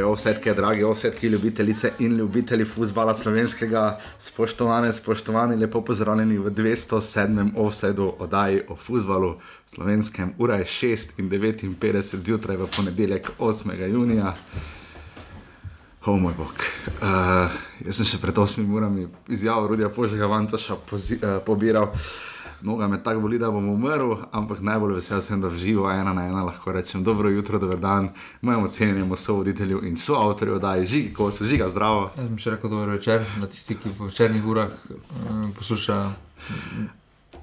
Drage offsetke, dragi offsetki, ljubitelice in ljubitelji futbola slovenskega, spoštovane, spoštovani, lepo pozdravljeni v 207. offsetu oddaji o futbalu slovenskem. Ura je 6:59 zjutraj v ponedeljek 8. junija. O moj bog. Uh, jaz sem še pred 8 urami izjavil, Rudija Požega Vancaša uh, pobiral. Noga me tako boli, da bom umrl, ampak najbolj vesel sem, da v živo ena na ena lahko rečem dobro jutro, dober dan, mojemu cenjenemu sovoditelju in soavtorju, da je žiga, ko so žiga zdravo. Jaz bi še rekel dobro večer, da tisti, ki po večernih urah uh, poslušajo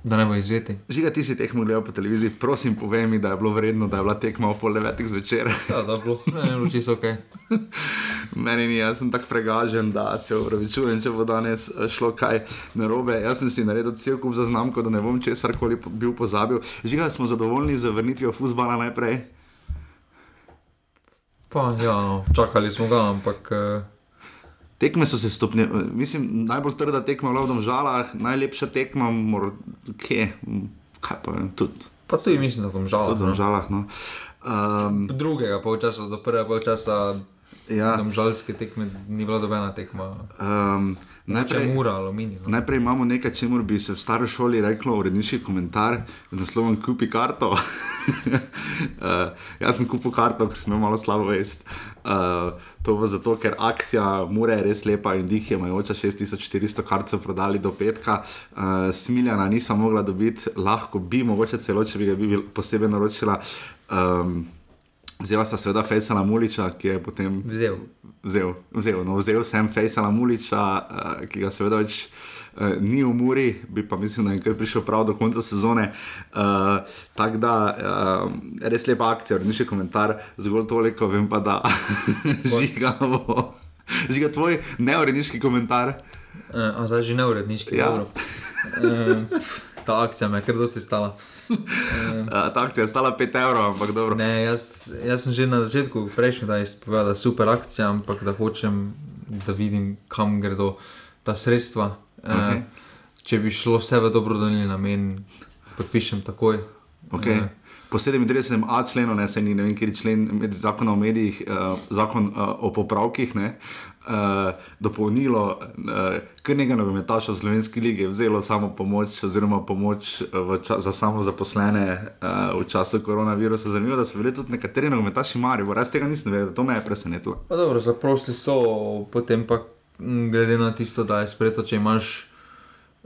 da ne bo izveti. Žiga, ti si tekmo gledal po televiziji, prosim, povej mi, da je bilo vredno, da je bila tekma ob pol devetih zvečer. Ja, da je bilo, ne, ne, čisto ok. Meni ni, jaz sem tako pregažen, da se upravičujem, če bo danes eh, šlo kaj narobe. Jaz sem si naredil cel kup zaznamkov, da ne bom česar koli bil pozabil. Žiga, smo zadovoljni z vrnitvijo fusbala najprej. Pa, ja, no, čakali smo ga, ampak. Uh... Tekme so se stopnile, mislim, najbolj trda tekma v Domžalah, najlepša tekma, kje, kaj pa vem, tudi. Pa tudi mislim, da v Domžalah. Tudi v Domžalah, no. Um, Drugega polčasa, do prvega polčasa, ja. Domžalske tekme, ni bila dobena tekma. Um, Najprej, mura, aluminij, no. najprej imamo nekaj, če bi se v starej šoli reklo, uredniški komentar, z naslovom Kupi karto. uh, jaz sem kupil karto, ker sem imel malo slabo vest. Uh, to je zato, ker akcija Mure je res lepa in dih je imajoča 6400 kartov prodali do petka. Uh, Smiljana nismo mogla dobiti, lahko bi, mogoče celo, če bi ga bi posebej naročila. Um, Vzela sta seveda Fejsala Muliča, ki je potem. Vzel. Vzel, vzel, no, vzel sem Fejsala Muliča, uh, ki ga seveda več uh, ni v Muri, bi pa mislim, da je kar prišel prav do konca sezone. Uh, Tako da, uh, res lepa akcija, ni še komentar, zgolj toliko, vem pa da žiga. Žiga tvoj neuredniški komentar. Uh, a zdaj že neuredniški. Ja. Uh, ta akcija me je kar dosti stala. Uh, ta akcija je stala 5 evrov, ampak dobro. Ne, jaz, jaz sem že na začetku prejšnji dan povedal, da je super akcija, ampak da hočem, da vidim, kam gredo ta sredstva. Okay. Uh, če bi šlo vse v dobrodelni namen, podpišem takoj. Okay. Uh, po 37a členu, ne se ni, ne vem, kjer je člen med zakonom o medijih, uh, zakon uh, o popravkih. Ne, uh, dopolnilo, uh, kar nekaj nogometašov v Slovenski ligi, vzelo samo pomoč, oziroma pomoč ča, za samo zaposlene uh, v času koronavirusa. Zanimivo, da so bili tudi nekateri nogometaši mari, res tega nisem vedel, to me je presenetilo. Dobro, zaprosili so, potem pa glede na tisto, da je sprejeto, če imaš.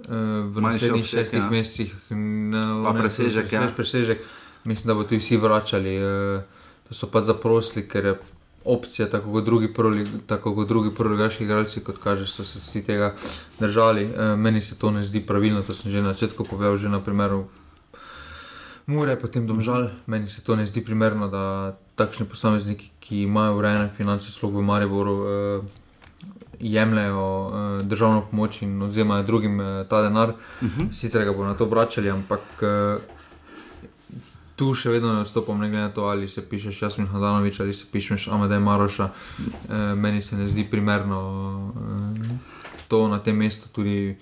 V naslednjih šestih ja. mesecih, ne presežek, ja. presežek, mislim, da bodo vsi vračali. Da so pa zaprosili, ker je opcije, tako kot drugi, drugi prologaški igralci, kot kaže, so se vsi tega držali. E, meni se to ne zdi pravilno, to sem že na začetku povedal, že na primeru Mure, potem domžal. Meni se to ne zdi primerno, da takšni posamezniki, ki imajo urejene finance, sploh v Mariboru, e, jemljajo e, državno pomoč in odzemajo drugim e, ta denar, uh mhm. -huh. sicer ga bodo na to vračali, ampak. E, tu še vedno ne vstopam, ne glede na to, ali se pišeš Jasmin Hadanovič ali se pišeš Amadej Maroša. E, meni se ne zdi primerno e, to na tem mestu. Tudi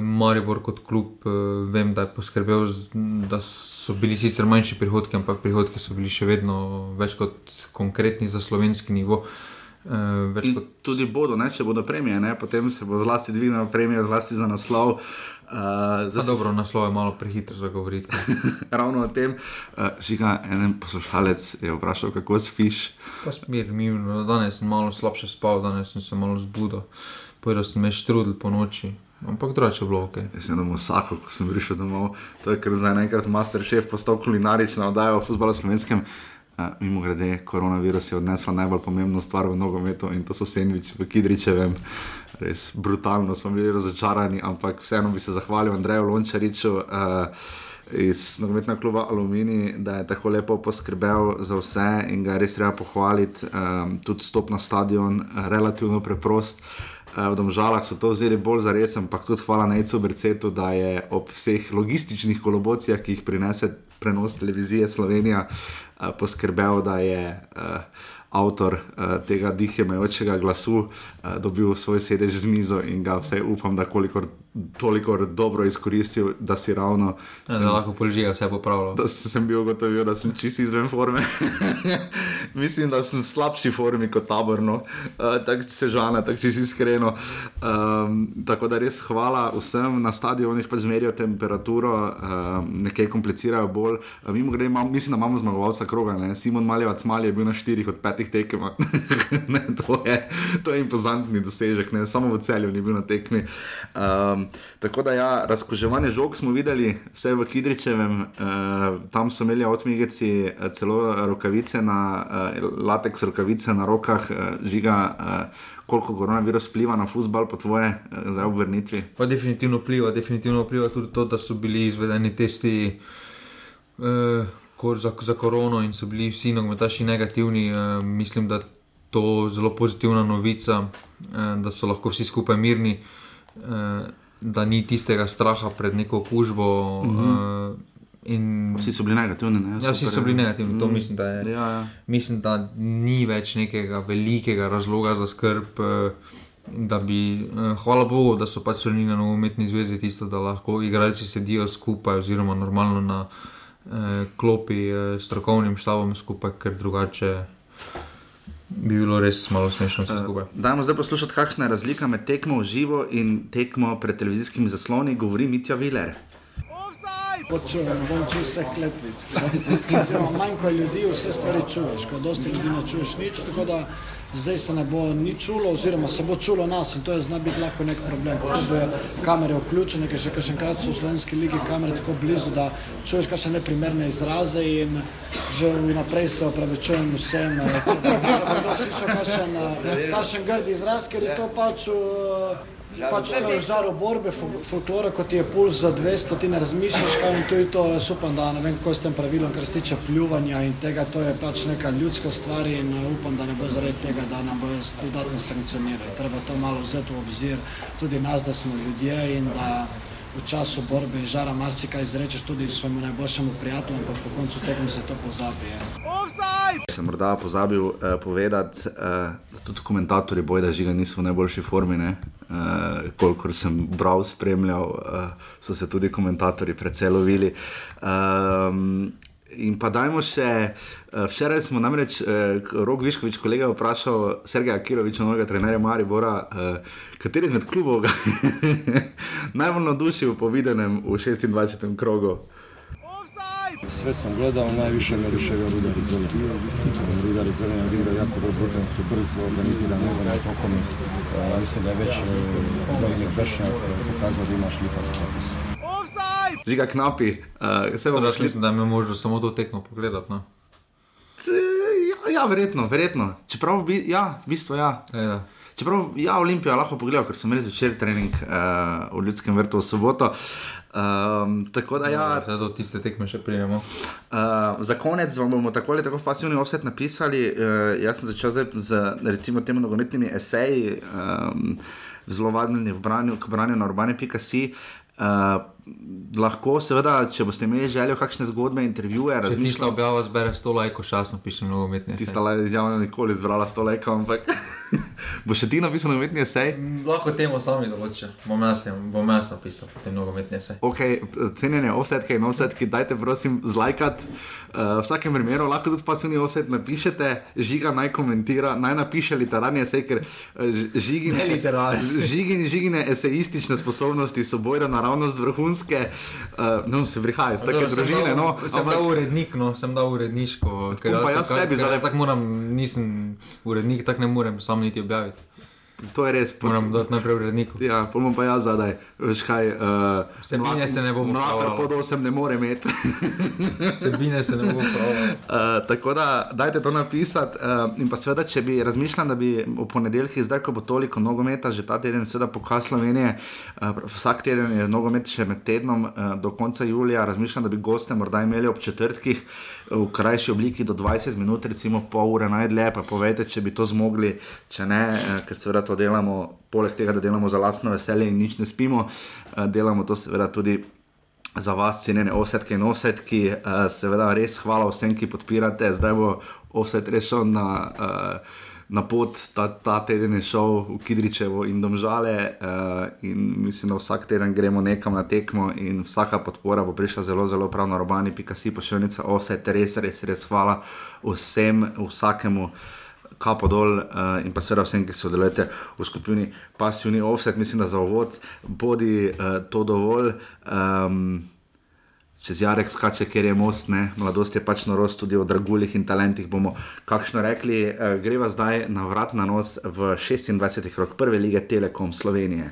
Maribor kot klub, vem, da je poskrbel, da so bili sicer manjši prihodki, ampak prihodki so bili še vedno več kot konkretni za slovenski nivo. E, kot... Tudi bodo, ne? če bodo premije, ne? potem se bo zlasti dvignila premija, zlasti za naslov. Uh, Zase dobro, naslov je malo prehitro za govoriti. Ravno o tem, uh, žiga en poslušalec je vprašal, kako spiš. Pa smir, mi, no, danes sem malo slabše spal, danes sem se malo zbudil, povedal sem me štrudil po noči. Ampak drugače je bilo ok. Jaz sem domov vsako, ko sem prišel domov. To je kar zdaj enkrat master chef postal kulinarična oddaja o futbalu slovenskem. Uh, mimo grede, koronavirus je odnesla najbolj pomembno stvar v nogometu in to so sendviči v Kidričevem. Uh, res brutalno smo bili razočarani, ampak vseeno bi se zahvalil Andreju Lončariču. Uh, Iz nogometnega kluba Alumini, da je tako lepo poskrbel za vse in ga res treba pohvaliti. Um, tudi stop na stadion, relativno preprost. Uh, v Domžalah so to vzeli bolj za res, ampak tudi hvala Necu Brcetu, da je ob vseh logističnih kolobocijah, ki jih prinese prenos televizije Slovenija, uh, poskrbel, da je. Uh, avtor tega dihemajočega glasu dobil svoj sedež z mizo in ga vse upam, da kolikor, toliko dobro izkoristil, da si ravno. Da sem, lahko polžijo, vse popravilo. Da sem bil gotovil, da sem čisto izven forme. mislim, da sem v slabši formi kot taborno, uh, tako se žana, tako če si iskreno. Um, tako da res hvala vsem na stadionih, pa zmerijo temperaturo, um, nekaj komplicirajo bolj. Uh, grede, imam, mislim, da imamo zmagovalca kroga, ne? Simon Maljevac Malje je bil na štirih od petih tekem. to, to je impozantni dosežek, ne? samo v celju ni bil na tekmi. Um, tako da ja, razkoževanje žog smo videli, vse v Kidričevem, uh, tam so imeli odmigeci celo rokavice na uh, lateks rokavice na rokah, uh, žiga, uh, koliko koronavirus vpliva na futbol, po tvoje, uh, za obrnitvi. Pa definitivno vpliva, definitivno vpliva tudi to, da so bili izvedeni testi. Uh, Za, za korono in so bili vsi nogometaši negativni, uh, mislim, da je to zelo pozitivna novica, uh, da so lahko vsi skupaj mirni, uh, da ni tistega straha pred neko okužbo. Uh -huh. uh, In... Vsi so bili negativni. Ne? Ja, vsi so bili negativni. Mm. Mislim, da je, ja, ja. mislim, da ni več nekega velikega razloga za skrb. Eh, bi, eh, hvala Bogu, da so pač spremenili na umetni zvezi tisto, da lahko igralci sedijo skupaj, oziroma normalno na eh, klopi eh, s strokovnim štabom skupaj, ker drugače bi bilo res malo smešno vse skupaj. Uh, dajmo zdaj poslušati, kakšna je razlika med tekmo v živo in tekmo pred televizijskimi zasloni, govori Mitja Viler počujem, bom čutil vse kletvic. Manjko je ljudi, vse stvari čuješ, ko dosti ljudi ne čuješ nič, tako da zdaj se ne bo ni čulo, oziroma se bo čulo nas in to je zna biti lahko nek problem. Kako bo kamere vključene, ker še kakšenkrat so v slovenski ligi kamere tako blizu, da čuješ kakšne neprimerne izraze in že vnaprej se opravičujem vsem, če bo kdo slišal kakšen, kakšen grdi izraz, ker je to pač. Uh, Pač to je žaro borbe, folklora, kot je puls za 200, ti ne razmišljaš, kaj in to je to, jaz upam, da ne vem, kako s tem pravilom, kar se tiče pljuvanja in tega, to je pač neka ljudska stvar in uh, upam, da ne bo zaradi tega, da nam bo dodatno sankcionirali. Treba to malo vzeti v obzir, tudi nas, da smo ljudje in da v času borbe in žara marsikaj izrečeš tudi svojemu najboljšemu prijatelju, ampak po koncu tekme se to pozabi. Sem morda pozabil uh, povedati, uh, da tudi komentatorji boja žiga niso v najboljši formi. Uh, kolikor sem bral, spremljal, uh, so se tudi komentatorji precej lovili. Um, In pa dajmo še, včeraj smo namreč, eh, Rok Viškovič, kolega, vprašal Sergeja Kiroviča, novega trenerja Maribora, eh, kateri izmed klubov ga najbolj navdušil po videnem v 26. krogu. Sve sam gledao, najviše me oduševio Rudar iz Velenja. Rudar iz Velenja odigrao jako dobro utakmicu, brzo, organiziran, na tokom. Mislim da je već Vladimir Bršnjak pokazao da ima šlifa za tako Žiga knapi, uh, se bo šli. Mislim, da me možno samo to tekmo pogledati. No? Ja, ja, verjetno, verjetno. Čeprav, bi, ja, v bistvu ja. E, ja. Čeprav ja, Olimpijo lahko pogledal, ker sem res večer trening uh, v Ljudskem vrtu v soboto. Um, tako da, ja, ja do tiste tekme še prijemo. Uh, za konec vam bomo tako ali tako pasivni offset napisali. Uh, jaz sem začel zdaj z recimo temi nogometnimi eseji, um, zelo vadni v branju, k branju na urbane.si. Uh, lahko, seveda, če boste imeli željo, kakšne zgodbe, intervjuje. Če ti šla objava, zbere 100 lajkov, časno piše mnogo umetnosti. Ti sta javno nikoli zbrala 100 lajkov, ampak bo še ti napisal umetni esej? Mm, lahko temu sami določiš, bom jaz, bom jaz napisal te mnogo umetni esej. Ok, cenjene offsetke in offsetke, dajte prosim zlajkat. Uh, v vsakem primeru lahko tudi pasivni offset napišete, žiga naj komentira, naj napiše literarni esej, ker uh, žigine, žigine, žigine esejistične sposobnosti so bojda naravnost vrhunske ženske, uh, no, se prihaja iz take družine. No, sem dal urednik, no, sem dal uredniško, ker pa jaz tebi zdaj tako moram, nisem urednik, tako ne morem sam niti objaviti. To je res. Moram dati najprej uredniku. Ja, pomem pa jaz zadaj. Vsebine uh, se ne bomo pravili. Pod 8 ne more imeti. Vsebine se ne bomo pravili. Uh, tako da, dajte to napisati. Uh, in pa seveda, če bi razmišljal, da bi v ponedeljkih, zdaj ko bo toliko nogometa, že ta teden, seveda pokaz Slovenije, uh, vsak teden je nogomet še med tednom uh, do konca julija, razmišljam, da bi goste morda imeli ob četrtkih v krajši obliki do 20 minut, recimo pol ure najdlje, pa povejte, če bi to zmogli, če ne, uh, ker seveda to delamo, poleg tega, da delamo za lastno veselje in nič ne spimo, delamo to seveda tudi. Za vas, cenjene offsetke in offsetki, uh, seveda res hvala vsem, ki podpirate. Zdaj bo offset res šel na uh, na pot, ta, ta teden je šel v Kidričevo in domžale. Uh, in mislim, da vsak teden gremo nekam na tekmo in vsaka podpora bo prišla zelo, zelo prav na robani, pika si pošiljnica, vse te res, res, res hvala vsem, vsakemu. Kapo dol uh, in pa seveda vsem, ki sodelujete v skupini Passivni Offset, mislim, da za uvod bodi uh, to dovolj. Um, čez Jarek skače, ker je most, ne? mladost je pač norost, tudi o dragulih in talentih bomo kakšno rekli. Uh, greva zdaj na vrat na nos v 26. rok prve lige Telekom Slovenije.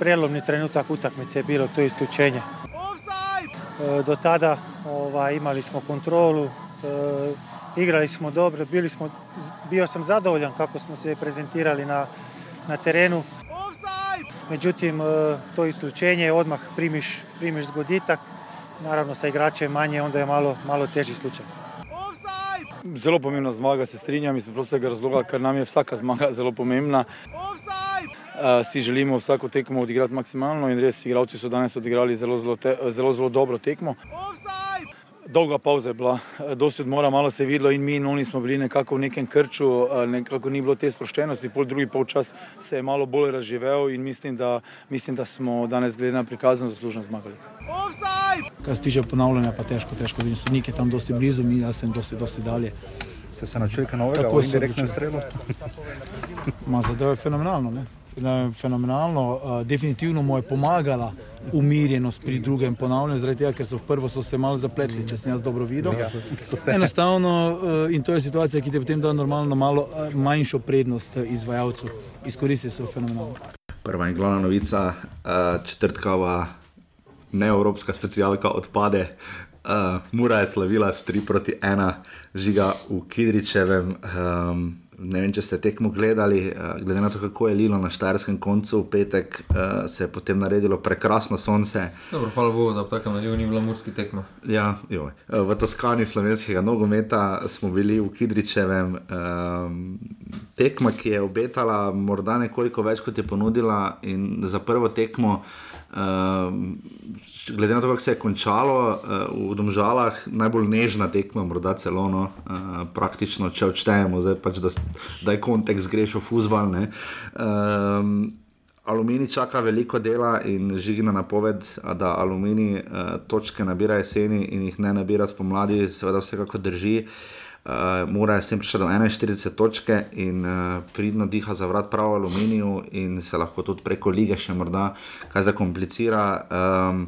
Prijelomni trenutak utakmice je bilo to isključenje. E, do tada ovaj, imali smo kontrolu, e, igrali smo dobro, bili smo, bio sam zadovoljan kako smo se prezentirali na, na terenu. Međutim, e, to isključenje odmah primiš, primiš zgoditak, naravno sa igračem manje, onda je malo, malo teži slučaj. Zelo pomembna zmaga, se strinjam iz prostega razloga, ker nam je vsaka zmaga zelo pomembna. Uh, si želimo vsako tekmo odigrati maksimalno in res igralci so danes odigrali zelo, zelo, te, zelo, zelo dobro tekmo. Dolga pauza je bila, dosti odmora, malo se je videlo in mi in oni smo bili nekako v nekem krču, nekako ni bilo te sproščenosti, pol drugi polčas se je malo bolj razživel in mislim, da, mislim, da smo danes glede na prikazano zaslužno zmagali. Kar se tiče ponavljanja, pa težko, težko vidim, sodnik je tam dosti blizu, mi jaz sem dosti, dosti dalje. Ste se naučili kaj novega, Tako o se indirektnem odločil. strelu? Ma zadeva je fenomenalno, ne? Fenomenalno, uh, definitivno mu je pomagala umirjenost pri drugem ponavljanju, zaradi tega, ker so v prvo so se malo zapletli, če sem jaz dobro videl. So se. Enostavno, uh, in to je situacija, ki ti potem da normalno malo uh, manjšo prednost izvajalcu. Izkoristi se fenomenalno. Prva in glavna novica, uh, četrtkava neevropska specialka odpade. Uh, Mura je slavila s 3 proti 1, žiga v Kidričevem. Um, ne vem, če ste tekmo gledali, uh, glede na to, kako je lilo na Štajerskem koncu v petek, uh, se je potem naredilo prekrasno sonce. Dobro, hvala Bogu, da v takem nalivu ni bilo murski tekma. Ja, joj. v Toskani slovenskega nogometa smo bili v Kidričevem. Um, tekma, ki je obetala morda nekoliko več, kot je ponudila, in za prvo tekmo. Um, glede na to, kako se je končalo uh, v Domžalah, najbolj nežna tekma, morda celo no, uh, praktično, če odštejemo, pač, da, da je kontekst greš v fusbal. ne. Um, Aluminij čaka veliko dela in žigina napoved, a da aluminij uh, točke nabira jeseni in jih ne nabira spomladi, seveda vsekako drži. Uh, Mora je sem prišla do 41 točke in uh, pridno diha za vrat prav aluminiju in se lahko tudi preko lige še morda kaj zakomplicira. Um,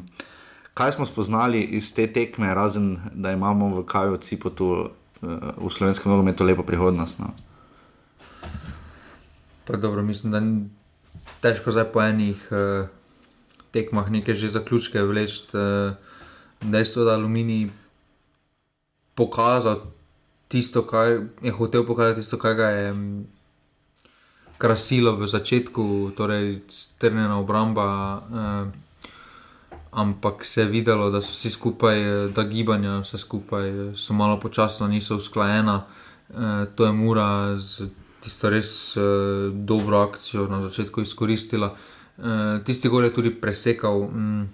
kaj smo spoznali iz te tekme, razen da imamo v Kaju Cipotu uh, v slovenskem nogometu lepo prihodnost? No? Dobro, mislim, da ni težko zdaj po enih uh, tekmah nekaj že zaključke vleči. Uh, dejstvo, da Aluminij pokazal tisto, kar je hotel pokazati, tisto, kar ga je krasilo v začetku, torej strnjena obramba. Uh, Ampak se je videlo, da so vsi skupaj, eh, da gibanja vse skupaj eh, so malo počasno, niso usklajena. E, to je Mura z tisto res e, dobro akcijo na začetku izkoristila. E, tisti gol je tudi presekal mm,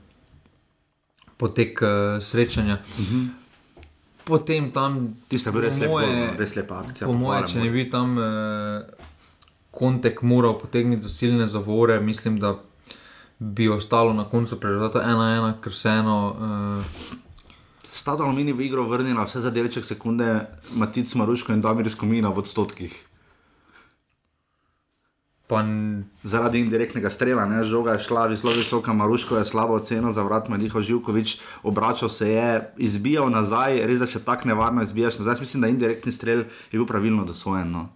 potek e, srečanja. Potem tam, Tiste bil res, moje- no, res lepa akcija. po mojem, če ne bi tam eh, kontek moral potegniti za silne zavore, mislim, da bi ostalo na koncu rezultata 1-1, ker vseeno. Eh, Stado Aluminij v igro vrnila vse za delček sekunde, Matic Maruško in Damir Skomina v odstotkih. pa Zaradi indirektnega strela, ne, žoga je šla zelo visoka, Maruško je slabo oceno za vrat, Madiho Živkovič, obračal se je, izbijal nazaj, res da če tako nevarno izbijaš nazaj. Jaz Mislim, da indirektni strel je bil pravilno dosojen. No.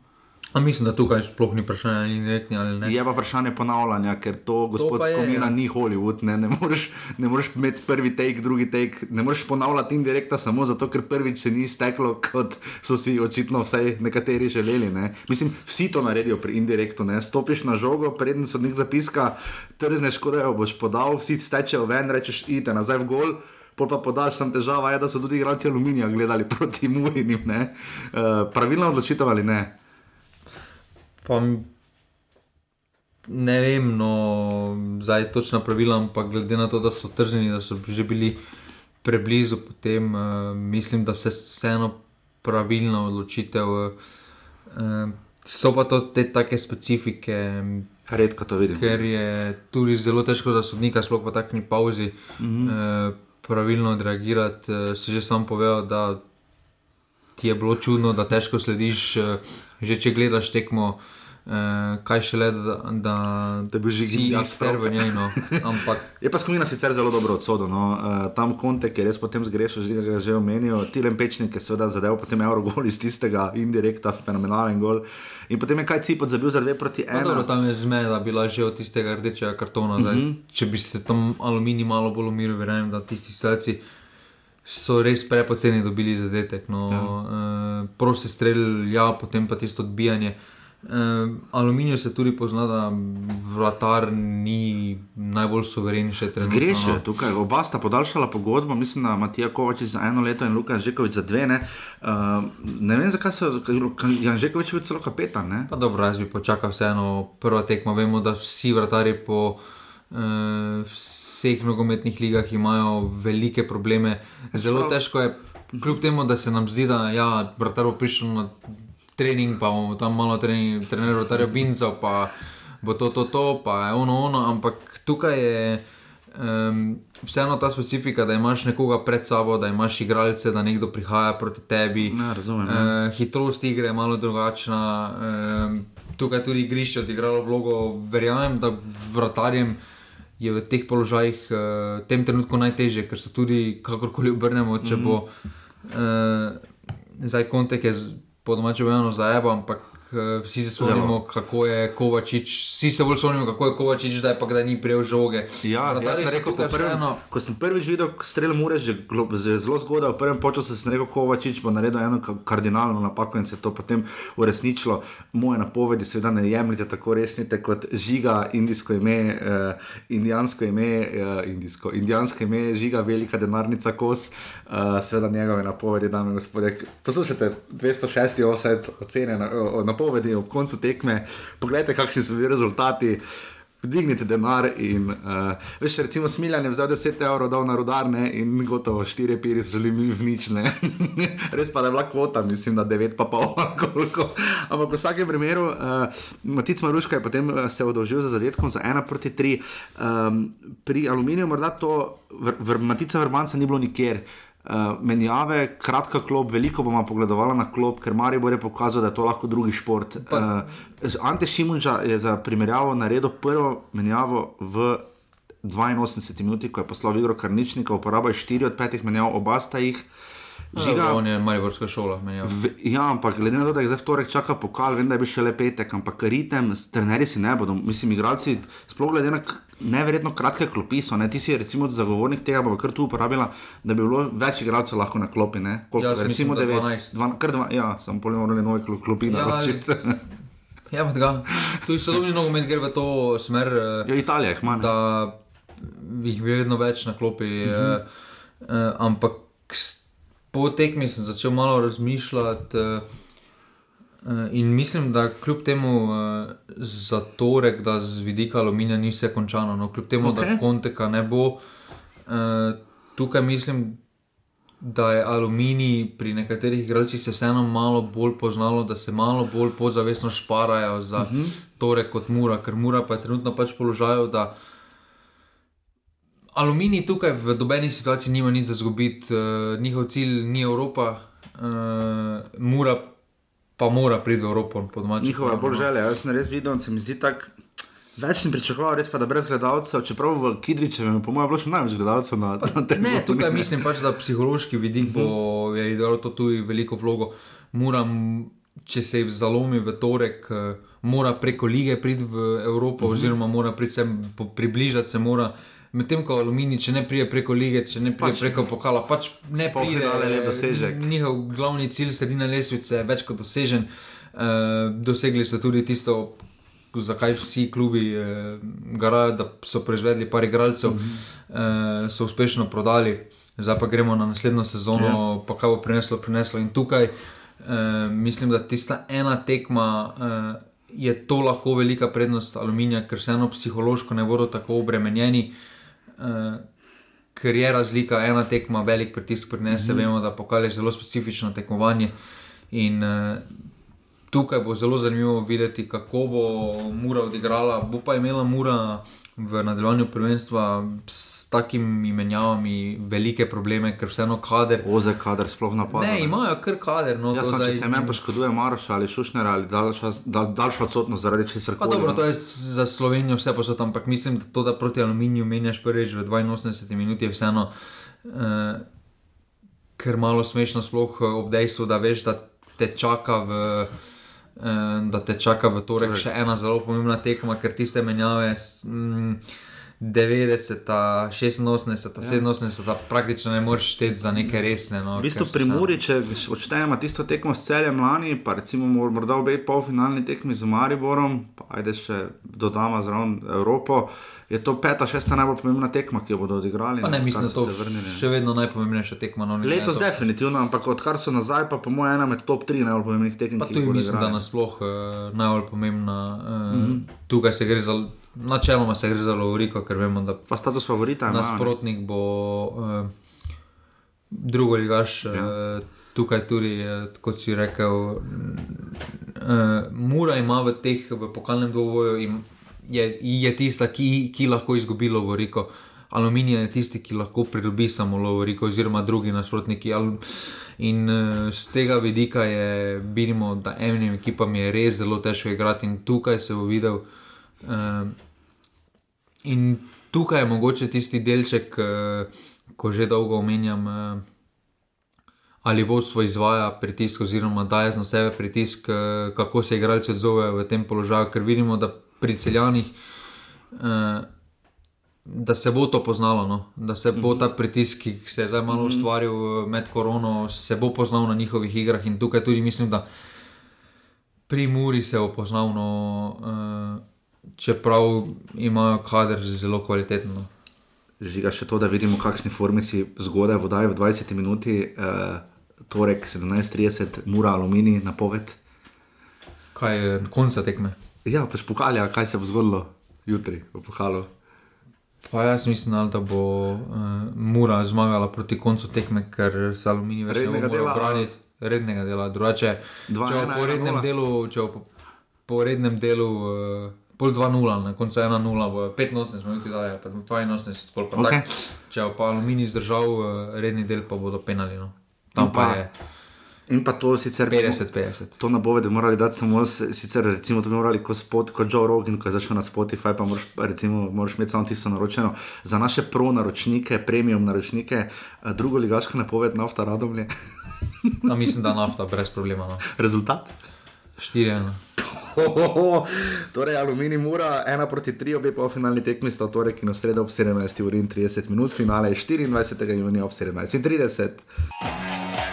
A mislim, da tukaj sploh ni vprašanje, ali ni rekni ali ne. Je pa vprašanje ponavljanja, ker to gospod je, Skomina ja. ni Hollywood, ne, ne, moreš, ne moreš imeti prvi take, drugi take, ne moreš ponavljati indirekta samo zato, ker prvič se ni steklo, kot so si očitno vsaj nekateri želeli. Ne. Mislim, vsi to naredijo pri indirektu, ne. stopiš na žogo, preden so nek zapiska, trzneš, kot da jo boš podal, vsi stečejo ven, rečeš, idite nazaj v gol. Pol pa podaš, sem težava, je, da so tudi igralci aluminija gledali proti Murinim. Uh, pravilna odločitev ali ne? Pa ne vem, no, zdaj točno pravila, ampak glede na to, da so trženi, da so že bili preblizu, potem uh, mislim, da vse vseeno pravilna odločitev. Uh, so pa to te take specifike, Redko to vidim. ker je tudi zelo težko za sodnika, sploh po takšni pauzi, mm -hmm. eh, pravilno odreagirati. Eh, si že sam povedal, da ti je bilo čudno, da težko slediš, eh, že če gledaš tekmo. Eh, kaj šele, da, da, Da bi že si gledal akter v njej. No. Ampak Je pa skupina sicer zelo dobro odsodil. No. Uh, tam kontek je res potem zgrešil, že ga že omenijo. Tilen Pečnik je seveda zadeval potem Eurogol iz tistega indirekta, fenomenalen gol. In potem je kaj Cipot zabil za dve proti no, dobro, ena. tam je zmeda bila že od tistega rdečega kartona. Zdaj, Mhm. uh -huh. Če bi se tam aluminij malo bolj umiril, verjamem, da tisti situaci. So res prepoceni dobili zadetek. No, ja. uh, prosti strelj, ja, potem pa tisto odbijanje. Uh, aluminij se tudi pozna, da vratar ni najbolj suveren še trenutno. Zgrešil je no. tukaj, oba sta podaljšala pogodbo, mislim, da Matija Kovačič za eno leto in Luka Žekovič za dve. Ne, uh, ne vem, zakaj se Jan Žekovič celo kapetan. Ne? Pa dobro, jaz bi počakal vseeno prva tekma. Vemo, da vsi vrtari po uh, vseh nogometnih ligah imajo velike probleme. Zelo težko je, kljub temu, da se nam zdi, da ja, vrtar bo prišel na trening, pa bomo tam malo trening, trener vrtarja Bincal, pa bo to, to, to, pa je ono, ono, ampak tukaj je. Um, vseeno ta specifika, da imaš nekoga pred sabo, da imaš igralce, da nekdo prihaja proti tebi. Ne, razumem, ja. Uh, hitrost igre je malo drugačna. Um, tukaj tudi igrišče odigralo vlogo. Verjamem, da vratarjem je v teh položajih uh, v tem trenutku najtežje, ker se tudi kakorkoli obrnemo, če bo uh, zdaj kontek je po domače vojno zajeba, ampak uh, vsi se spomnimo, kako je Kovačič, vsi se bolj spomnimo, kako je Kovačič, zdaj pa da ni prijel žoge. Ja, jaz sem rekel, po prvem, vseeno- ko sem prvič videl strel Mure, že, zelo zgodaj, v prvem času sem rekel, Kovačič bo naredil eno ka- kardinalno napako in se je to potem uresničilo. Moje napovedi seveda ne jemljite tako resnite kot žiga, indijsko ime, uh, indijansko ime, uh, indijsko, indijansko ime, žiga, velika denarnica kos, uh, seveda njegove napovedi, dame in gospodje. Poslušajte, 206 offset ocene na, o napovedi ob koncu tekme, poglejte, kakšni so bili rezultati. Dvignite denar in uh, veš, recimo Smiljan je vzel 10 evrov, dal na rodarne in gotovo 4 piri so želeli v nič. Res pa da je bila kvota, mislim, da 9 pa pol koliko. Ampak v vsakem primeru, uh, Matic Maruška je potem uh, se odolžil za zadetkom za 1 proti 3. Um, pri aluminiju morda to, vr, vr, Matica Vrbanca ni bilo nikjer. Uh, menjave, kratka klop, veliko bomo pogledovali na klop, ker Maribor je pokazal, da je to lahko drugi šport. Uh, Ante Šimunča je za primerjavo naredil prvo menjavo v 82 minuti, ko je poslal Igor Karničnika, uporabil je 4 od 5 menjav, oba sta jih. Žiga, on je Mariborska šola. V, ja, ampak glede na to, da je zdaj vtorek čaka pokal, vem, da je bil šele petek, ampak ritem, trenerji si ne bodo, mislim, igralci, sploh glede na neverjetno kratke klopi so, ne, ti si recimo zagovornik tega, bo kar tu uporabila, da bi bilo več igralcev lahko na klopi, ne, koliko, Jaz recimo mislim, da 9, 12. 12, kar dva, ja, sem polno morali nove klo- klopi Ja, naročiti. Ja, pa tega. Tudi sodobni nogomet gre v to smer, eh, Ja, Italija jih ima, ne. da jih je vedno več na klopi. Uh -huh. uh, ampak s- po tekmi sem začel malo razmišljati. Uh, in mislim, da kljub temu uh, za torek, da z vidika aluminija ni vse končano, no, kljub temu, okay. Da konteka ne bo, uh, tukaj mislim, da je aluminij pri nekaterih igralcih se vseeno malo bolj poznalo, da se malo bolj pozavestno šparajo za uh -huh. torek kot mura, ker mura pa je trenutno pač v položaju, da aluminij tukaj v dobenih situacijah nima nič za zgubiti, uh, njihov cilj ni Evropa, uh, mura pa mora priti v Evropo. Njihova bolj želja, jaz sem res videl in se mi zdi tako. Več sem pričakoval, res pa da brez gledalcev, čeprav v Kidričevem, po mojem, je bilo še največ gledalcev na, na tem. Ne, tukaj mislim pač, da psihološki vidik bo je igral to tudi veliko vlogo. Moram, če se zalomi v torek, eh, mora preko lige priti v Evropo, oziroma mora priti sem, po- približati se mora. Medtem ko aluminij, če ne pride preko lige, če ne pride Pač- preko pokala, pač ne pride. Je lep dosežek. Njihov glavni cilj, sredina lesvice, je več kot dosežen. Uh, dosegli so tudi tisto, zakaj vsi klubi uh, garajo, da so proizvedli par igralcev, -huh. uh, so uspešno prodali, zdaj pa gremo na naslednjo sezono, ja. pa kaj bo prineslo, prineslo. In tukaj uh, mislim, da tista ena tekma. Uh, je to lahko velika prednost aluminija, ker vseeno psihološko ne bodo tako obremenjeni. Uh, Ker je razlika, ena tekma, velik pritisk prinese, mm -hmm. vemo, da pokaže zelo specifično tekmovanje. In uh, tukaj bo zelo zanimivo videti, kako bo Mura odigrala. Bo pa imela Mura v nadaljevanju prvenstva s takimi menjavami velike probleme, ker vseeno kader. Oze kader sploh napada. Ne, imajo kar kader. No, ja, sam, zdaj... Če se meni poškoduje Maroš ali Šušner ali daljša, daljša odsotnost zaradi česar koli. Dobro, to je za Slovenijo vse posod, ampak mislim, da to, da proti aluminiju menjaš prvič v 82 minuti, je vseeno. Uh, Ker malo smešno, sploh ob dejstvu, da veš, da te čaka v, Eh, da te čaka v torek torej. še ena zelo pomembna tekma, ker tiste menjave. Mm, 90, 86, ja. 87, praktično ne moreš šteti za neke resne. No, v bistvu pri Muri, če odštejemo tisto tekmo s celjem lani, pa recimo morda obe polfinalni tekmi z Mariborom, pa ajde še dodamo zraven Evropo. Je to peta, šesta najbolj pomembna tekma, ki jo bodo odigrali? Ne, ne mislim, da je to še vedno najpomembnejša tekma. No, Letos to... definitivno, ampak odkar so nazaj, pa po mojem ena med top tri najbolj pomembnih tekem. Pa tu mislim, da nasploh uh, najbolj pomembna. Uh, mm -hmm. Tukaj se gre za načeloma se gre za Lovriko, ker vemo, da pa status favorita. Nasprotnik bo uh, drugo ligaš. Ja. Uh, Tukaj tudi, eh, kot si rekel, uh, Mura ima v teh v pokalnem dvoboju, je, je tista, ki, ki lahko izgubi Lovoriko. Aluminij je tisti, ki lahko pridobi samo Lovoriko, oziroma drugi nasprotniki. In uh, z tega vidika je vidimo, da enim ekipam je res zelo težko igrati, in tukaj se bo videl. Uh, in tukaj je mogoče tisti delček, uh, ko že dolgo omenjam, uh, ali vodstvo izvaja pritisk, oziroma daje na sebe pritisk, uh, kako se igralci odzovejo v tem položaju, ker vidimo, da pri celjanih. Uh, Da se bo to poznalo, no? da se bo ta pritisk, ki se je zdaj malo mhm. ustvaril med korono, se bo poznal na njihovih igrah. In tukaj tudi mislim, da pri Muri se bo poznal. No, uh, čeprav imajo kader zelo kvalitetno. Žiga še to, da vidimo, kakšni formi si zgodaj vodaj v 20 minuti, uh, torek 17:30, mura aluminij, napoved. Kaj je konca tekme? Ja, pač pokalja, kaj se bo zgodilo jutri v pokalu. Pa jaz mislim, da bo uh, Mura zmagala proti koncu tekme, ker se aluminij več ne more braniti. Rednega dela, drugače, če po rednem delu, če po, po rednem delu uh, pol 2-0, na koncu 1-0, 85 minut, da je 82, pol pa okay. tak. Če pa aluminij zdržal, eh, redni del pa bodo penali. No. Tam pa, pa je. In pa to sicer 50-50. To na bove, da bi morali dati samo, sicer recimo, to bi morali kot spot, kot Joe Rogan, ko je zašel na Spotify, pa moraš, recimo, moraš imeti samo tisto naročeno. Za naše pro naročnike, premium naročnike, eh, drugo ligaško napoved, nafta radomlje. mislim, da nafta brez problema. No. Rezultat? 4-1. torej, aluminij mora, ena proti tri, obe pa finalni tekmi sta torej, ki na sredo ob 17 uri in 30 minut, finale je 24. junija ob 17 in 30.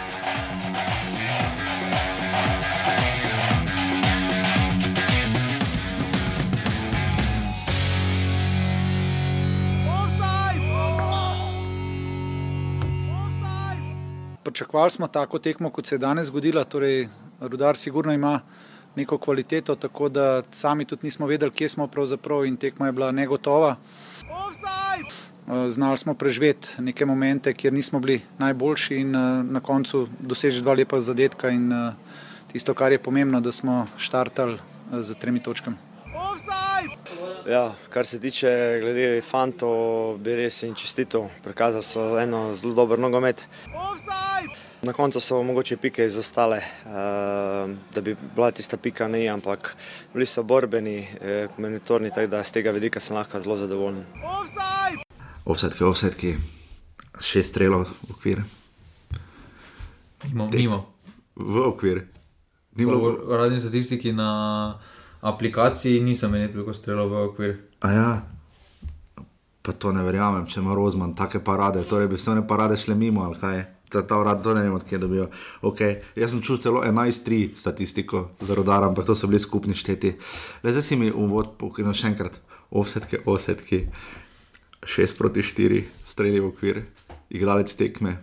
Pričakovali smo tako tekmo, kot se je danes zgodila. Torej, rudar sigurno ima neko kvaliteto, tako da sami tudi nismo vedeli, kje smo pravzaprav in tekma je bila negotova. Znali smo preživeti neke momente, kjer nismo bili najboljši in na koncu doseči dva lepa zadetka in tisto, kar je pomembno, da smo štartali z tremi točkami. Ja, kar se tiče glede fantov, bi res jim čestito, prikazali so eno zelo dobro nogomet. Na koncu so mogoče pike izostale, uh, da bi bila tista pika ne, ampak bili so borbeni, eh, komunitorni, tako da z tega vidika sem lahko zelo zadovoljen. Ovsedki, ovsedki, šest strelov v okvir. Mimo, mimo. V okvir. Radni statistiki na aplikaciji nisem imel toliko strelov v okvir. A ja. Pa to ne verjamem, če ima Rozman take parade, torej bi vse one parade šle mimo ali kaj ta, ta urad, to ne vem, odkje dobijo. Okay. Jaz sem čutil celo 11-3 statistiko za rodar, ampak to so bili skupni šteti. Le zdaj si mi uvod, pokojno še enkrat, offsetke, offsetke, 6 proti 4, streli v okvir, igralec tekme,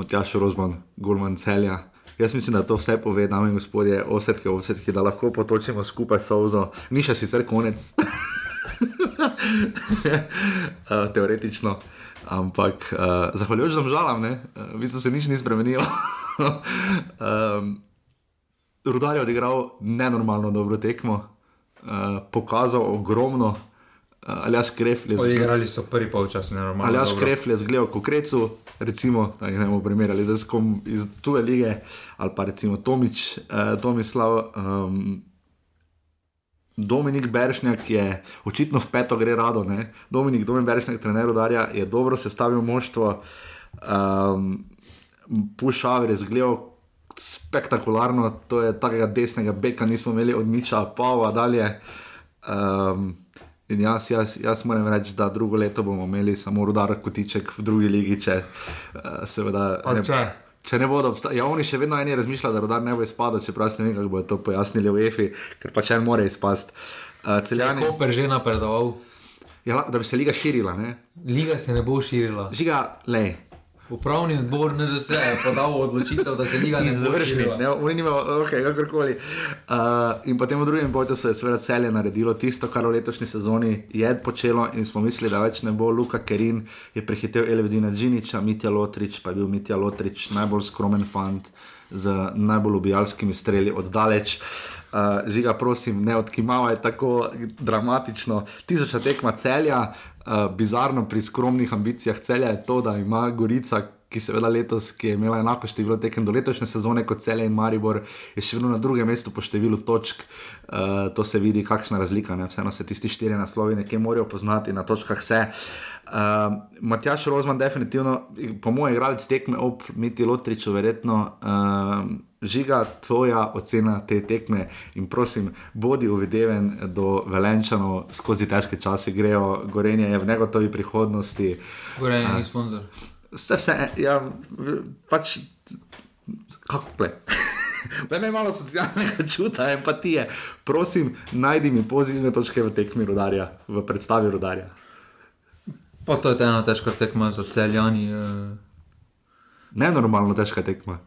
Matjaš Rozman, Gulman celja. Jaz mislim, da to vse pove, dame in gospodje, osetke, osetke, da lahko potočimo skupaj sozo. Ni še sicer konec. uh, teoretično. Ampak uh, zahvaljujoč vam žalam, uh, v bistvu se nič ni spremenilo. um, Rudar je odigral nenormalno dobro tekmo, uh, pokazal ogromno. Uh, Ali jaz krefli z njim? Igrali so prvi polčas, ne normalno. Ali jaz krefli z gledom Kokrecu, recimo, da jih ne bomo primerjali z kom iz tuje lige, ali pa recimo Tomič, uh, Tomislav. Um, Dominik Beršnjak je očitno v peto gre rado. Ne? Dominik, Dominik Beršnjak, trener Udarja, je dobro sestavil moštvo. Um, Pušaver je zgledal spektakularno, to je takega desnega beka, nismo imeli od Miča, Pava dalje. Um, in jaz, jaz, jaz moram reči, da drugo leto bomo imeli samo rudar kotiček v drugi ligi, če uh, seveda. Če ne bodo obstajali, ja, oni še vedno eni razmišljajo, da rodar ne bo izpadel, čeprav ne vem, kako bodo to pojasnili v EFI, ker pa če en more izpasti. Uh, celjani... Kako je že napredoval? Ja, da bi se liga širila. Ne? Liga se ne bo širila. Žiga, le. Upravni odbor ne se je podal odločitev, da se liga ne izvrši. Oni nimajo, ok, kakorkoli. Uh, in potem v drugem času je seveda celje naredilo tisto, kar v letošnji sezoni je počelo in smo mislili, da več ne bo. Luka Kerin je prehitel Elvedina Džiniča, Mitja Lotrič, pa je bil Mitja Lotrič najbolj skromen fant z najbolj ubijalskimi streli oddaleč. Uh, žiga, prosim, ne odkimavaj tako dramatično. Tisoča tekma celja, uh, bizarno pri skromnih ambicijah celja je to, da ima Gorica, ki seveda letos, ki je imela enako število tekem do letošnje sezone kot celje in Maribor, je še vedno na drugem mestu po številu točk. Uh, to se vidi, kakšna razlika. Ne? Vseeno se tisti štiri naslovi nekje morajo poznati, na točkah se. Uh, Matjaš Rozman, definitivno, po mojem, igralec tekme ob Miti Lotriču, verjetno. Uh, žiga tvoja ocena te tekme in prosim, bodi uvideven do Velenčanov, skozi težke čase grejo, gorenje je v negotovi prihodnosti. Gorenje je sponzor. Vse, vse, ja, pač, kako je. Da me malo socialnega čuta, empatije. Prosim, najdi mi pozitivne točke v tekmi rodarja, v predstavi rodarja. Pa to je ena težka tekma za celjani. Eh nenormalno težka tekma.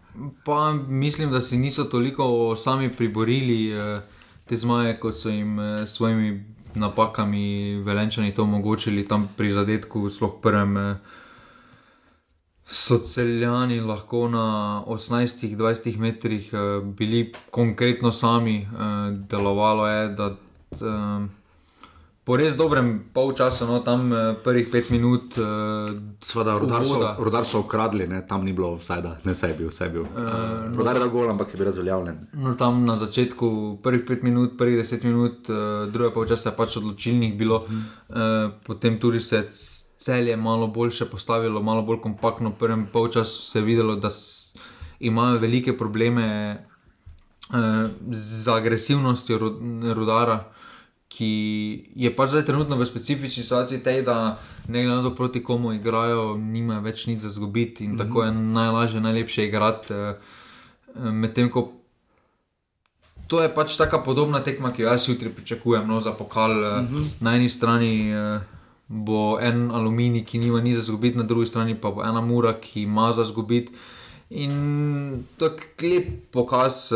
Pa mislim, da si niso toliko sami priborili eh, te zmaje, kot so jim eh, svojimi napakami velenčani to omogočili tam pri zadetku, sploh prvem. Eh, so celjani lahko na 18-20 metrih bili konkretno sami, delovalo je, da Po res dobrem polčasu, no, tam eh, prvih pet minut. Eh, Sveda, rodar so ukradli, ne, tam ni bilo vse, da ne se je bil, vse je bil. Uh, uh, rodar je no, gol, ampak je bil razveljavljen. No, tam na začetku, prvih pet minut, prvih deset minut, uh, druge polčasa je pač odločilnih bilo, uh, potem tudi se celje malo boljše postavilo, malo bolj kompaktno. V prvem polčasu se je videlo, da imajo velike probleme uh, z agresivnostjo rodara ki je pač zdaj trenutno v specifični situaciji, tej, da ne glede na to, proti komu igrajo, nima več nič za zgubiti in mm -hmm. tako je najlažje, najlepše igrati. Eh, medtem ko to je pač tako podobna tekma, ki jo jaz jutri pričakujem no, za pokal. Mm -hmm. Na eni strani eh, bo en aluminij, ki nima nič za zgubiti, na drugi strani pa bo ena mura, ki ima za zgubiti. In to je klep pokaz